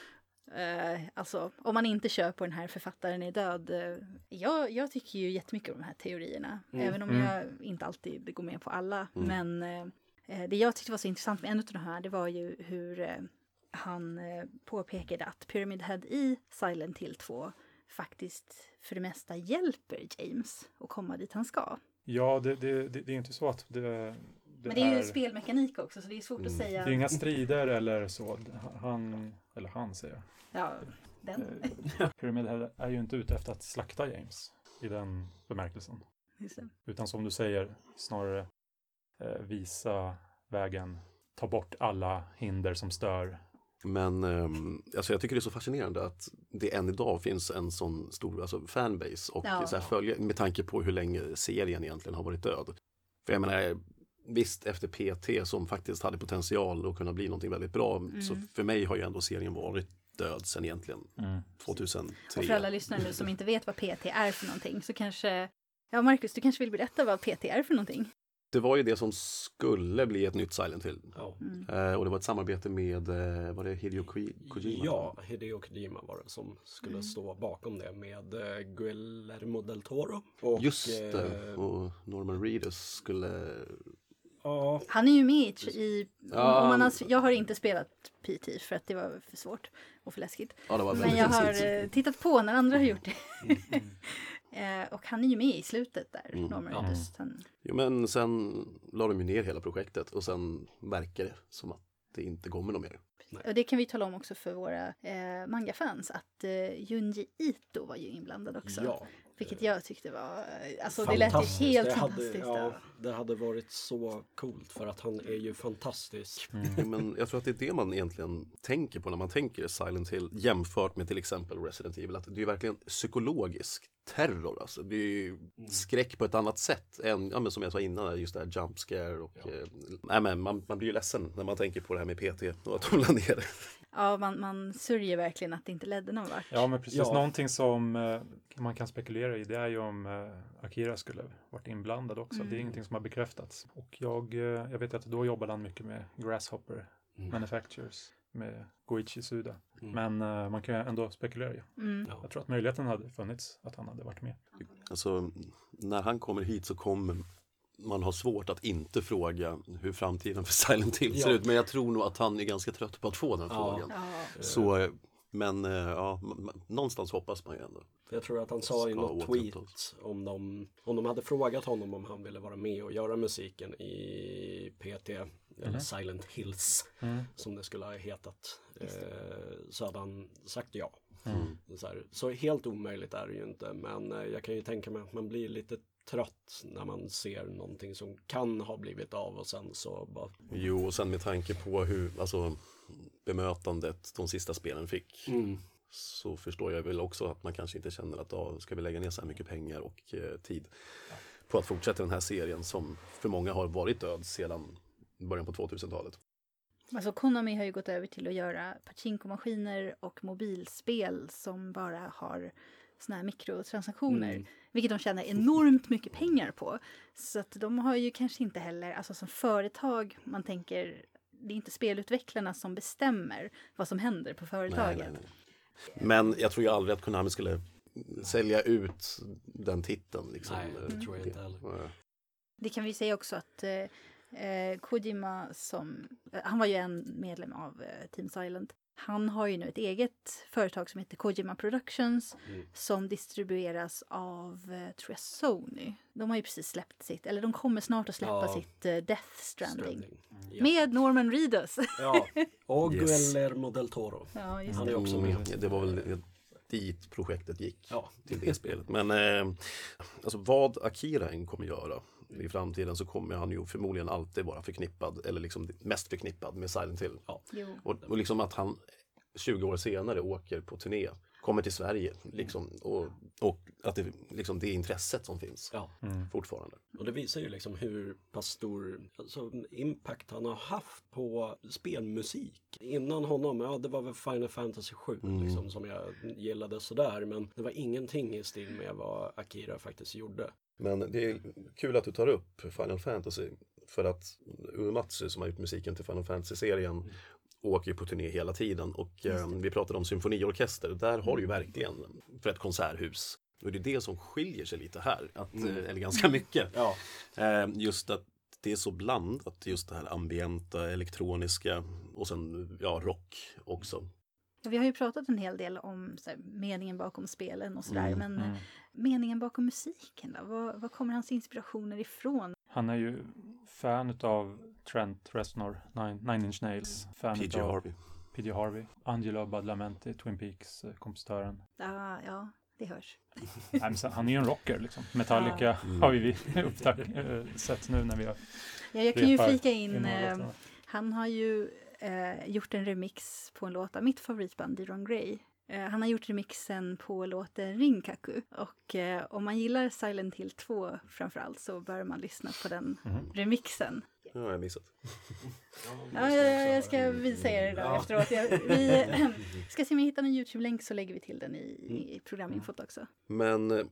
Uh, alltså, om man inte kör på den här författaren är död. Uh, jag, jag tycker ju jättemycket om de här teorierna, mm. även om mm. jag inte alltid går med på alla. Mm. Men uh, det jag tyckte var så intressant med en av de här, det var ju hur han påpekade att Pyramid Head i Silent Hill 2 faktiskt för det mesta hjälper James att komma dit han ska. Ja, det, det, det, det är inte så att det men det är ju spelmekanik också så det är svårt mm. att säga. Det är inga strider eller så. Han, eller han säger jag. Ja, den. Eh, Pyramid är ju inte ute efter att slakta James i den bemärkelsen. Utan som du säger, snarare eh, visa vägen, ta bort alla hinder som stör. Men eh, alltså jag tycker det är så fascinerande att det än idag finns en sån stor alltså fanbase och ja. så här, följa, med tanke på hur länge serien egentligen har varit död. För jag menar, visst efter PT som faktiskt hade potential att kunna bli någonting väldigt bra. Mm. Så för mig har ju ändå serien varit död sen egentligen mm. 2003. Och för alla lyssnare nu som inte vet vad PT är för någonting så kanske, ja Marcus, du kanske vill berätta vad PT är för någonting? Det var ju det som skulle bli ett nytt Silent Hill. Ja. Mm. Eh, och det var ett samarbete med, eh, var det Hideo Kojima? Ja, Hideo Kojima var det som skulle mm. stå bakom det med eh, Guillermo del Toro. Och, Just det, eh, och Norman Reedus skulle Ja. Han är ju med i... Ja. Om man har, jag har inte spelat PT för att det var för svårt och för läskigt. Ja, Men jag har eh, tittat på när andra har gjort det. Mm. eh, och han är ju med i slutet där, mm. Norman ja. Han... Jo men sen la de ju ner hela projektet och sen verkar det som att det inte kommer något mer. Nej. Och det kan vi tala om också för våra eh, mangafans att eh, Junji Ito var ju inblandad också. Ja. Vilket jag tyckte var, alltså det lät ju helt det fantastiskt. Hade, ja, det hade varit så coolt för att han är ju fantastisk. Mm. Men jag tror att det är det man egentligen tänker på när man tänker Silent Hill jämfört med till exempel Resident Evil. Att det är verkligen psykologisk terror alltså. Det är ju mm. skräck på ett annat sätt än, ja, men som jag sa innan, just det här jump scare och ja. eh, nej, men man, man blir ju ledsen när man tänker på det här med PT och att de la ner. Ja, man, man sörjer verkligen att det inte ledde någon vart. Ja, men precis. Ja. Någonting som eh, man kan spekulera i det är ju om eh, Akira skulle varit inblandad också. Mm. Det är mm. ingenting som har bekräftats. Och jag, eh, jag vet att då jobbade han mycket med Grasshopper mm. Manufacturers med Goichi Suda. Mm. Men uh, man kan ju ändå spekulera ju. Mm. Jag tror att möjligheten hade funnits att han hade varit med. Alltså, när han kommer hit så kommer man ha svårt att inte fråga hur framtiden för Silent Hill ser ja. ut. Men jag tror nog att han är ganska trött på att få den ja. frågan. Ja. Så, men eh, ja, någonstans hoppas man ju ändå. Jag tror att han sa i något tweet om de, om de hade frågat honom om han ville vara med och göra musiken i PT eller mm. Silent Hills mm. som det skulle ha hetat. Eh, så hade han sagt ja. Mm. Så, här, så, helt omöjligt är det ju inte men eh, jag kan ju tänka mig att man blir lite trött när man ser någonting som kan ha blivit av och sen så bara... Jo, och sen med tanke på hur, alltså bemötandet de sista spelen fick. Mm. så förstår jag väl också att man kanske inte känner att ja, ska vi lägga ner så här mycket pengar och eh, tid på att fortsätta den här serien som för många har varit död sedan början på 2000-talet. Alltså Konami har ju gått över till att göra pachinko-maskiner och mobilspel som bara har såna här mikrotransaktioner. Mm. Vilket de tjänar enormt mycket pengar på. Så att de har ju kanske inte heller, alltså som företag, man tänker, det är inte spelutvecklarna som bestämmer vad som händer på företaget. Nej, nej, nej. Men jag tror ju aldrig att Konami skulle sälja ut den titeln. Liksom. Nej, det tror jag inte heller. Det kan vi säga också att eh, eh, Kojima som, eh, han var ju en medlem av eh, Team Silent. Han har ju nu ett eget företag som heter Kojima Productions Mm. som distribueras av, eh, tror jag, Sony. De har ju precis släppt sitt, eller de kommer snart att släppa Ja. sitt eh, Death Stranding. Stranding. Ja. Med Norman Reedus. ja. Och Yes. Guillermo del Toro. ja, just Han det. är också med. Mm, det var väl dit projektet gick. Ja. till det spelet. Men eh, alltså vad Akira än kommer göra i framtiden så kommer han ju förmodligen alltid vara förknippad, eller liksom mest förknippad med Silent Hill. Ja. Och, och liksom att han 20 år senare åker på turné, kommer till Sverige liksom, och, och att det, liksom, det intresset som finns Ja. fortfarande. Och det visar ju liksom hur pass stor alltså, impact han har haft på spelmusik. Innan honom, ja det var väl Final Fantasy 7 liksom, som jag gillade sådär. Men det var ingenting i stil med vad Akira faktiskt gjorde. Men det är kul att du tar upp Final Fantasy. För att Uematsu som har gjort musiken till Final Fantasy-serien åker ju på turné hela tiden. Och eh, vi pratade om symfoniorkester. Där har du ju verkligen för ett konserthus. Och det är det som skiljer sig lite här. Att, eh, eller ganska mycket. Ja, Eh, just att det är så blandat. Just det här ambienta, elektroniska och sen ja, rock också. Vi har ju pratat en hel del om här, meningen bakom spelen och sådär. Mm, men eh, meningen bakom musiken då? Var, var kommer hans inspirationer ifrån? Han är ju fan av Trent Reznor, Nine, Nine Inch Nails. Fan PJ utav Harvey. P.J. Harvey. Angelo Badalamenti, Twin Peaks, eh, kompositören. Ah, ja, det hörs. Nej, han är ju en rocker liksom. Metallica har vi upptäckt, eh, sett nu när vi har Ja, jag kan ju flika in, eh, han har ju eh, gjort en remix på en låt av mitt favoritband Diron Grey. Eh, han har gjort remixen på låten Rinkaku. Och eh, om man gillar Silent Hill 2 framförallt så bör man lyssna på den Mhm. remixen. Ja, jag har missat. Ja, jag, jag ska visa er det Ja. efteråt. Jag, vi ska se om jag hittar en YouTube-länk så lägger vi till den i, i programinfot också. Men eh,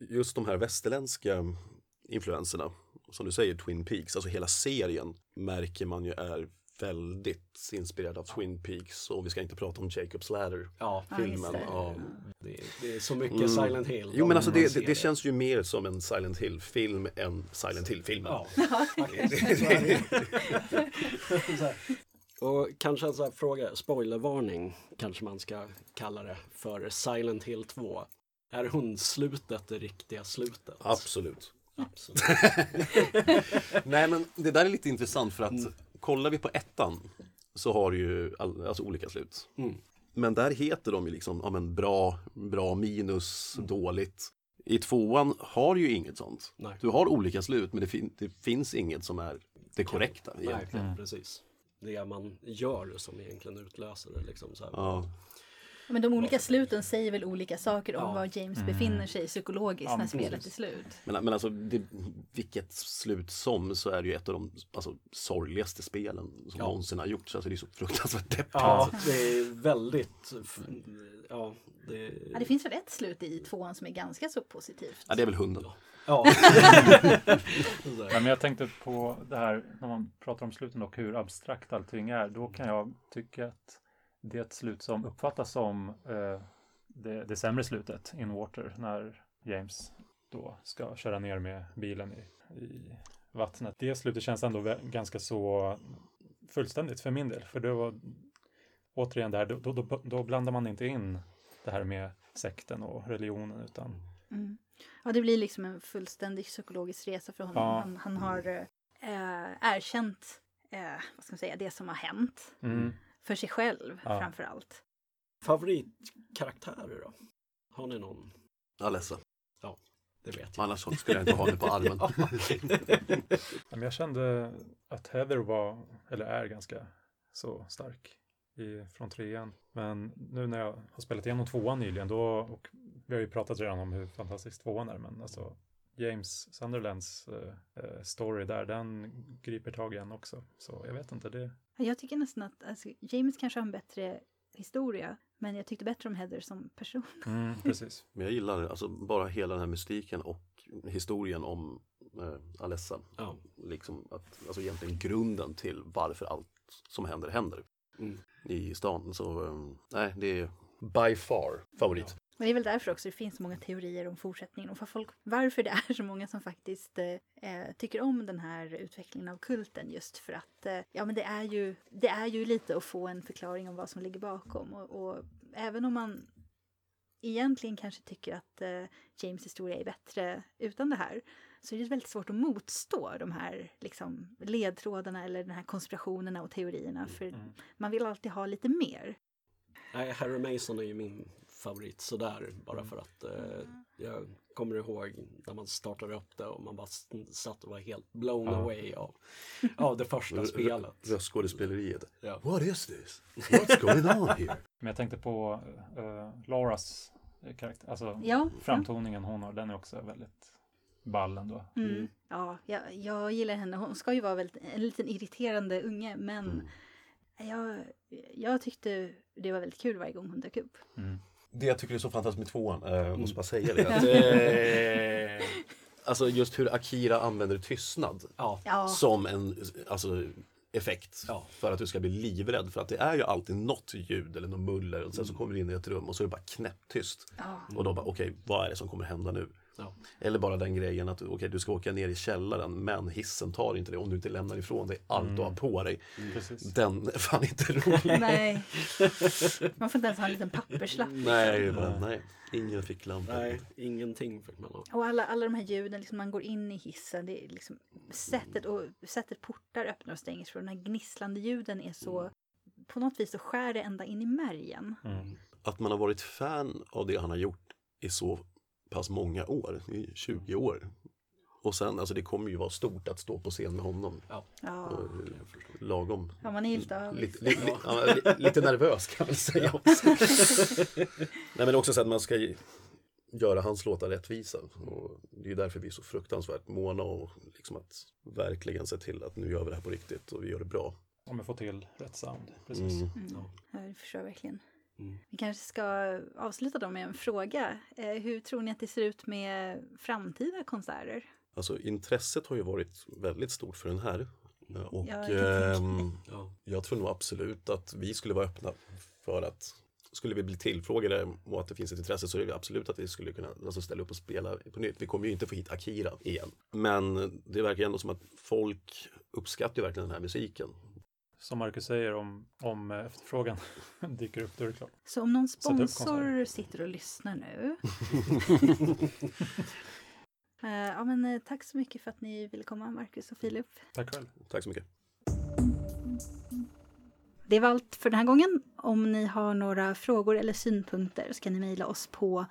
just de här västerländska influenserna, som du säger Twin Peaks, alltså hela serien märker man ju är väldigt inspirerad av Twin Peaks och vi ska inte prata om Jacob's Ladder. ja. Ja, Filmen. just det. Ja. Det, det är så mycket Mm. Silent Hill. Jo men alltså det, det, det känns ju mer som en Silent Hill-film än Silent Hill-filmen. Ja. Och kanske en sån här fråga, spoilervarning kanske man ska kalla det för Silent Hill 2. Är hon slutet det riktiga slutet? Absolut. Absolut. Nej men det där är lite intressant för att kollar vi på ettan så har du ju all, alltså olika slut. Mm. Men där heter de ju liksom ja, men bra, bra minus, dåligt. I tvåan har ju inget sånt. Nej. Du har olika slut men det, fin- det finns inget som är det korrekta. Nej, egentligen. precis. Det man gör som egentligen utlöser det. Liksom, så här. Ja. Men de olika sluten säger väl olika saker om Ja. var James befinner sig psykologiskt Ja, när men spelet är precis. slut. Men, men alltså det, vilket slut som så är det ju ett av de alltså, sorgligaste spelen som Ja. någonsin har gjorts. Alltså det är så fruktansvärt deppigt. Ja, det är väldigt... Ja, det... Ja, det finns väl ett slut i tvåan som är ganska så positivt. Ja, det är väl hunden. Ja. Ja, men jag tänkte på det här när man pratar om sluten och hur abstrakt allting är. Då kan jag tycka att det slut som uppfattas som eh, det, det sämre slutet, in water, när James då ska köra ner med bilen i, i vattnet. Det slutet känns ändå ganska så fullständigt för min del. För det var återigen det här, då, då, då, då blandar man inte in det här med sekten och religionen utan Mm. Ja, det blir liksom en fullständig psykologisk resa för honom. Ja. Han, han har eh, erkänt eh, vad ska man säga, det som har hänt. mm. För sig själv Ja. framför allt. Favoritkaraktärer då? Har ni någon? Ja, ledsen. Det vet jag. Annars så skulle jag inte ha det på armen. Ja, men jag kände att Heather var, eller är ganska så stark i, från trean. Men nu när jag har spelat igenom tvåan nyligen då, och vi har ju pratat redan om hur fantastisk tvåan är, men alltså James Sunderlands uh, story där, den griper tag i en också. Så jag vet inte, det... Jag tycker nästan att alltså, James kanske har en bättre historia, men jag tyckte bättre om Heather som person. Mm, precis. Men jag gillar alltså bara hela den här mystiken och historien om eh, Alessa. Ja. Liksom att, alltså egentligen grunden till varför allt som händer händer mm. i stan. Så um, nej, det är by far favorit. Ja. Men det är väl därför också det finns så många teorier om fortsättningen och för folk, varför det är så många som faktiskt eh, tycker om den här utvecklingen av kulten just för att eh, ja men det är ju det är ju lite att få en förklaring om vad som ligger bakom och, och även om man egentligen kanske tycker att eh, James historia är bättre utan det här så är det väldigt svårt att motstå de här liksom, ledtrådarna eller den här konspirationerna och teorierna för mm. man vill alltid ha lite mer. Nej, Harry Mason är ju min favorit sådär bara mm. för att eh, jag kommer ihåg när man startade upp det och man bara satt och var helt blown ja. away av, av det första spelet. Röstskådespeleriet. Ja. What is this? What's going on here? Men jag tänkte på uh, Lauras karaktär, alltså ja, framtoningen hon har, den är också väldigt ball ändå. Mm. Mm. Ja, jag, jag gillar henne. Hon ska ju vara väldigt, en liten irriterande unge, men mm. jag, jag tyckte det var väldigt kul varje gång hon dök upp. Mm. Det jag tycker är så fantastiskt med tvåan, äh, jag måste bara säga det. Att, äh, alltså just hur Akira använder tystnad ja. som en alltså, effekt ja. för att du ska bli livrädd. För att det är ju alltid något ljud eller något muller och sen så mm. kommer du in i ett rum och så är det bara knäpptyst. Ja. Och då bara okej, okay, vad är det som kommer hända nu? Ja. Eller bara den grejen att okay, du ska åka ner i källaren men hissen tar inte det om du inte lämnar ifrån dig allt mm. du har på dig. Mm. Den är fan inte rolig. nej. Man får inte ens ha en liten papperslapp. Nej, bara, nej. ingen ficklampa. Nej, ingenting fick man ha. Och alla, alla de här ljuden, liksom, man går in i hissen, det är liksom sättet, och sättet portar öppnar och stängs för de här gnisslande ljuden är så mm. på något vis så skär det ända in i märgen. Mm. Att man har varit fan av det han har gjort är så pass många år, 20 år. Och sen, alltså det kommer ju vara stort att stå på scen med honom. Ja. ja. Lagom. Ja, man är lite, lite, lite, ja, lite nervös kan man säga Nej men också så att man ska göra hans låtar rättvisa. Och det är därför vi är så fruktansvärt måna och liksom att verkligen se till att nu gör vi det här på riktigt och vi gör det bra. Om vi får till rätt sound, precis. Mm. Mm. Ja, det förstår jag verkligen. Mm. Vi kanske ska avsluta då med en fråga. Eh, hur tror ni att det ser ut med framtida konserter? Alltså intresset har ju varit väldigt stort för den här. Eh, och ja, jag, eh, jag tror nog absolut att vi skulle vara öppna för att skulle vi bli tillfrågade och att det finns ett intresse så är det absolut att vi skulle kunna alltså, ställa upp och spela på nytt. Vi kommer ju inte få hit Akira igen. Men det verkar ändå som att folk uppskattar verkligen den här musiken som Marcus säger, om, om efterfrågan dyker upp, då är det klart. Så om någon sponsor sitter och lyssnar nu. uh, ja, men, uh, tack så mycket för att ni ville komma, Marcus och Filip. Tack själv. Tack så mycket. Det var allt för den här gången. Om ni har några frågor eller synpunkter så kan ni mejla oss på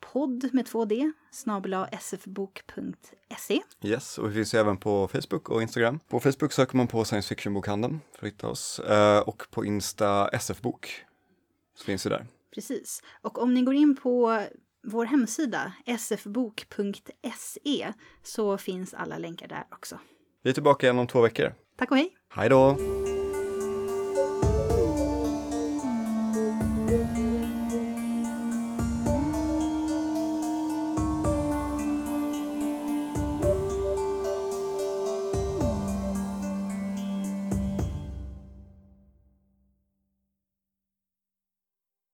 podd med två D, snabel sfbok.se. Yes, och vi finns även på Facebook och Instagram. På Facebook söker man på science fiction-bokhandeln för att hitta oss eh, och på Insta sfbok så finns vi där. Precis, och om ni går in på vår hemsida sfbok.se så finns alla länkar där också. Vi är tillbaka igen om två veckor. Tack och hej! Hej då!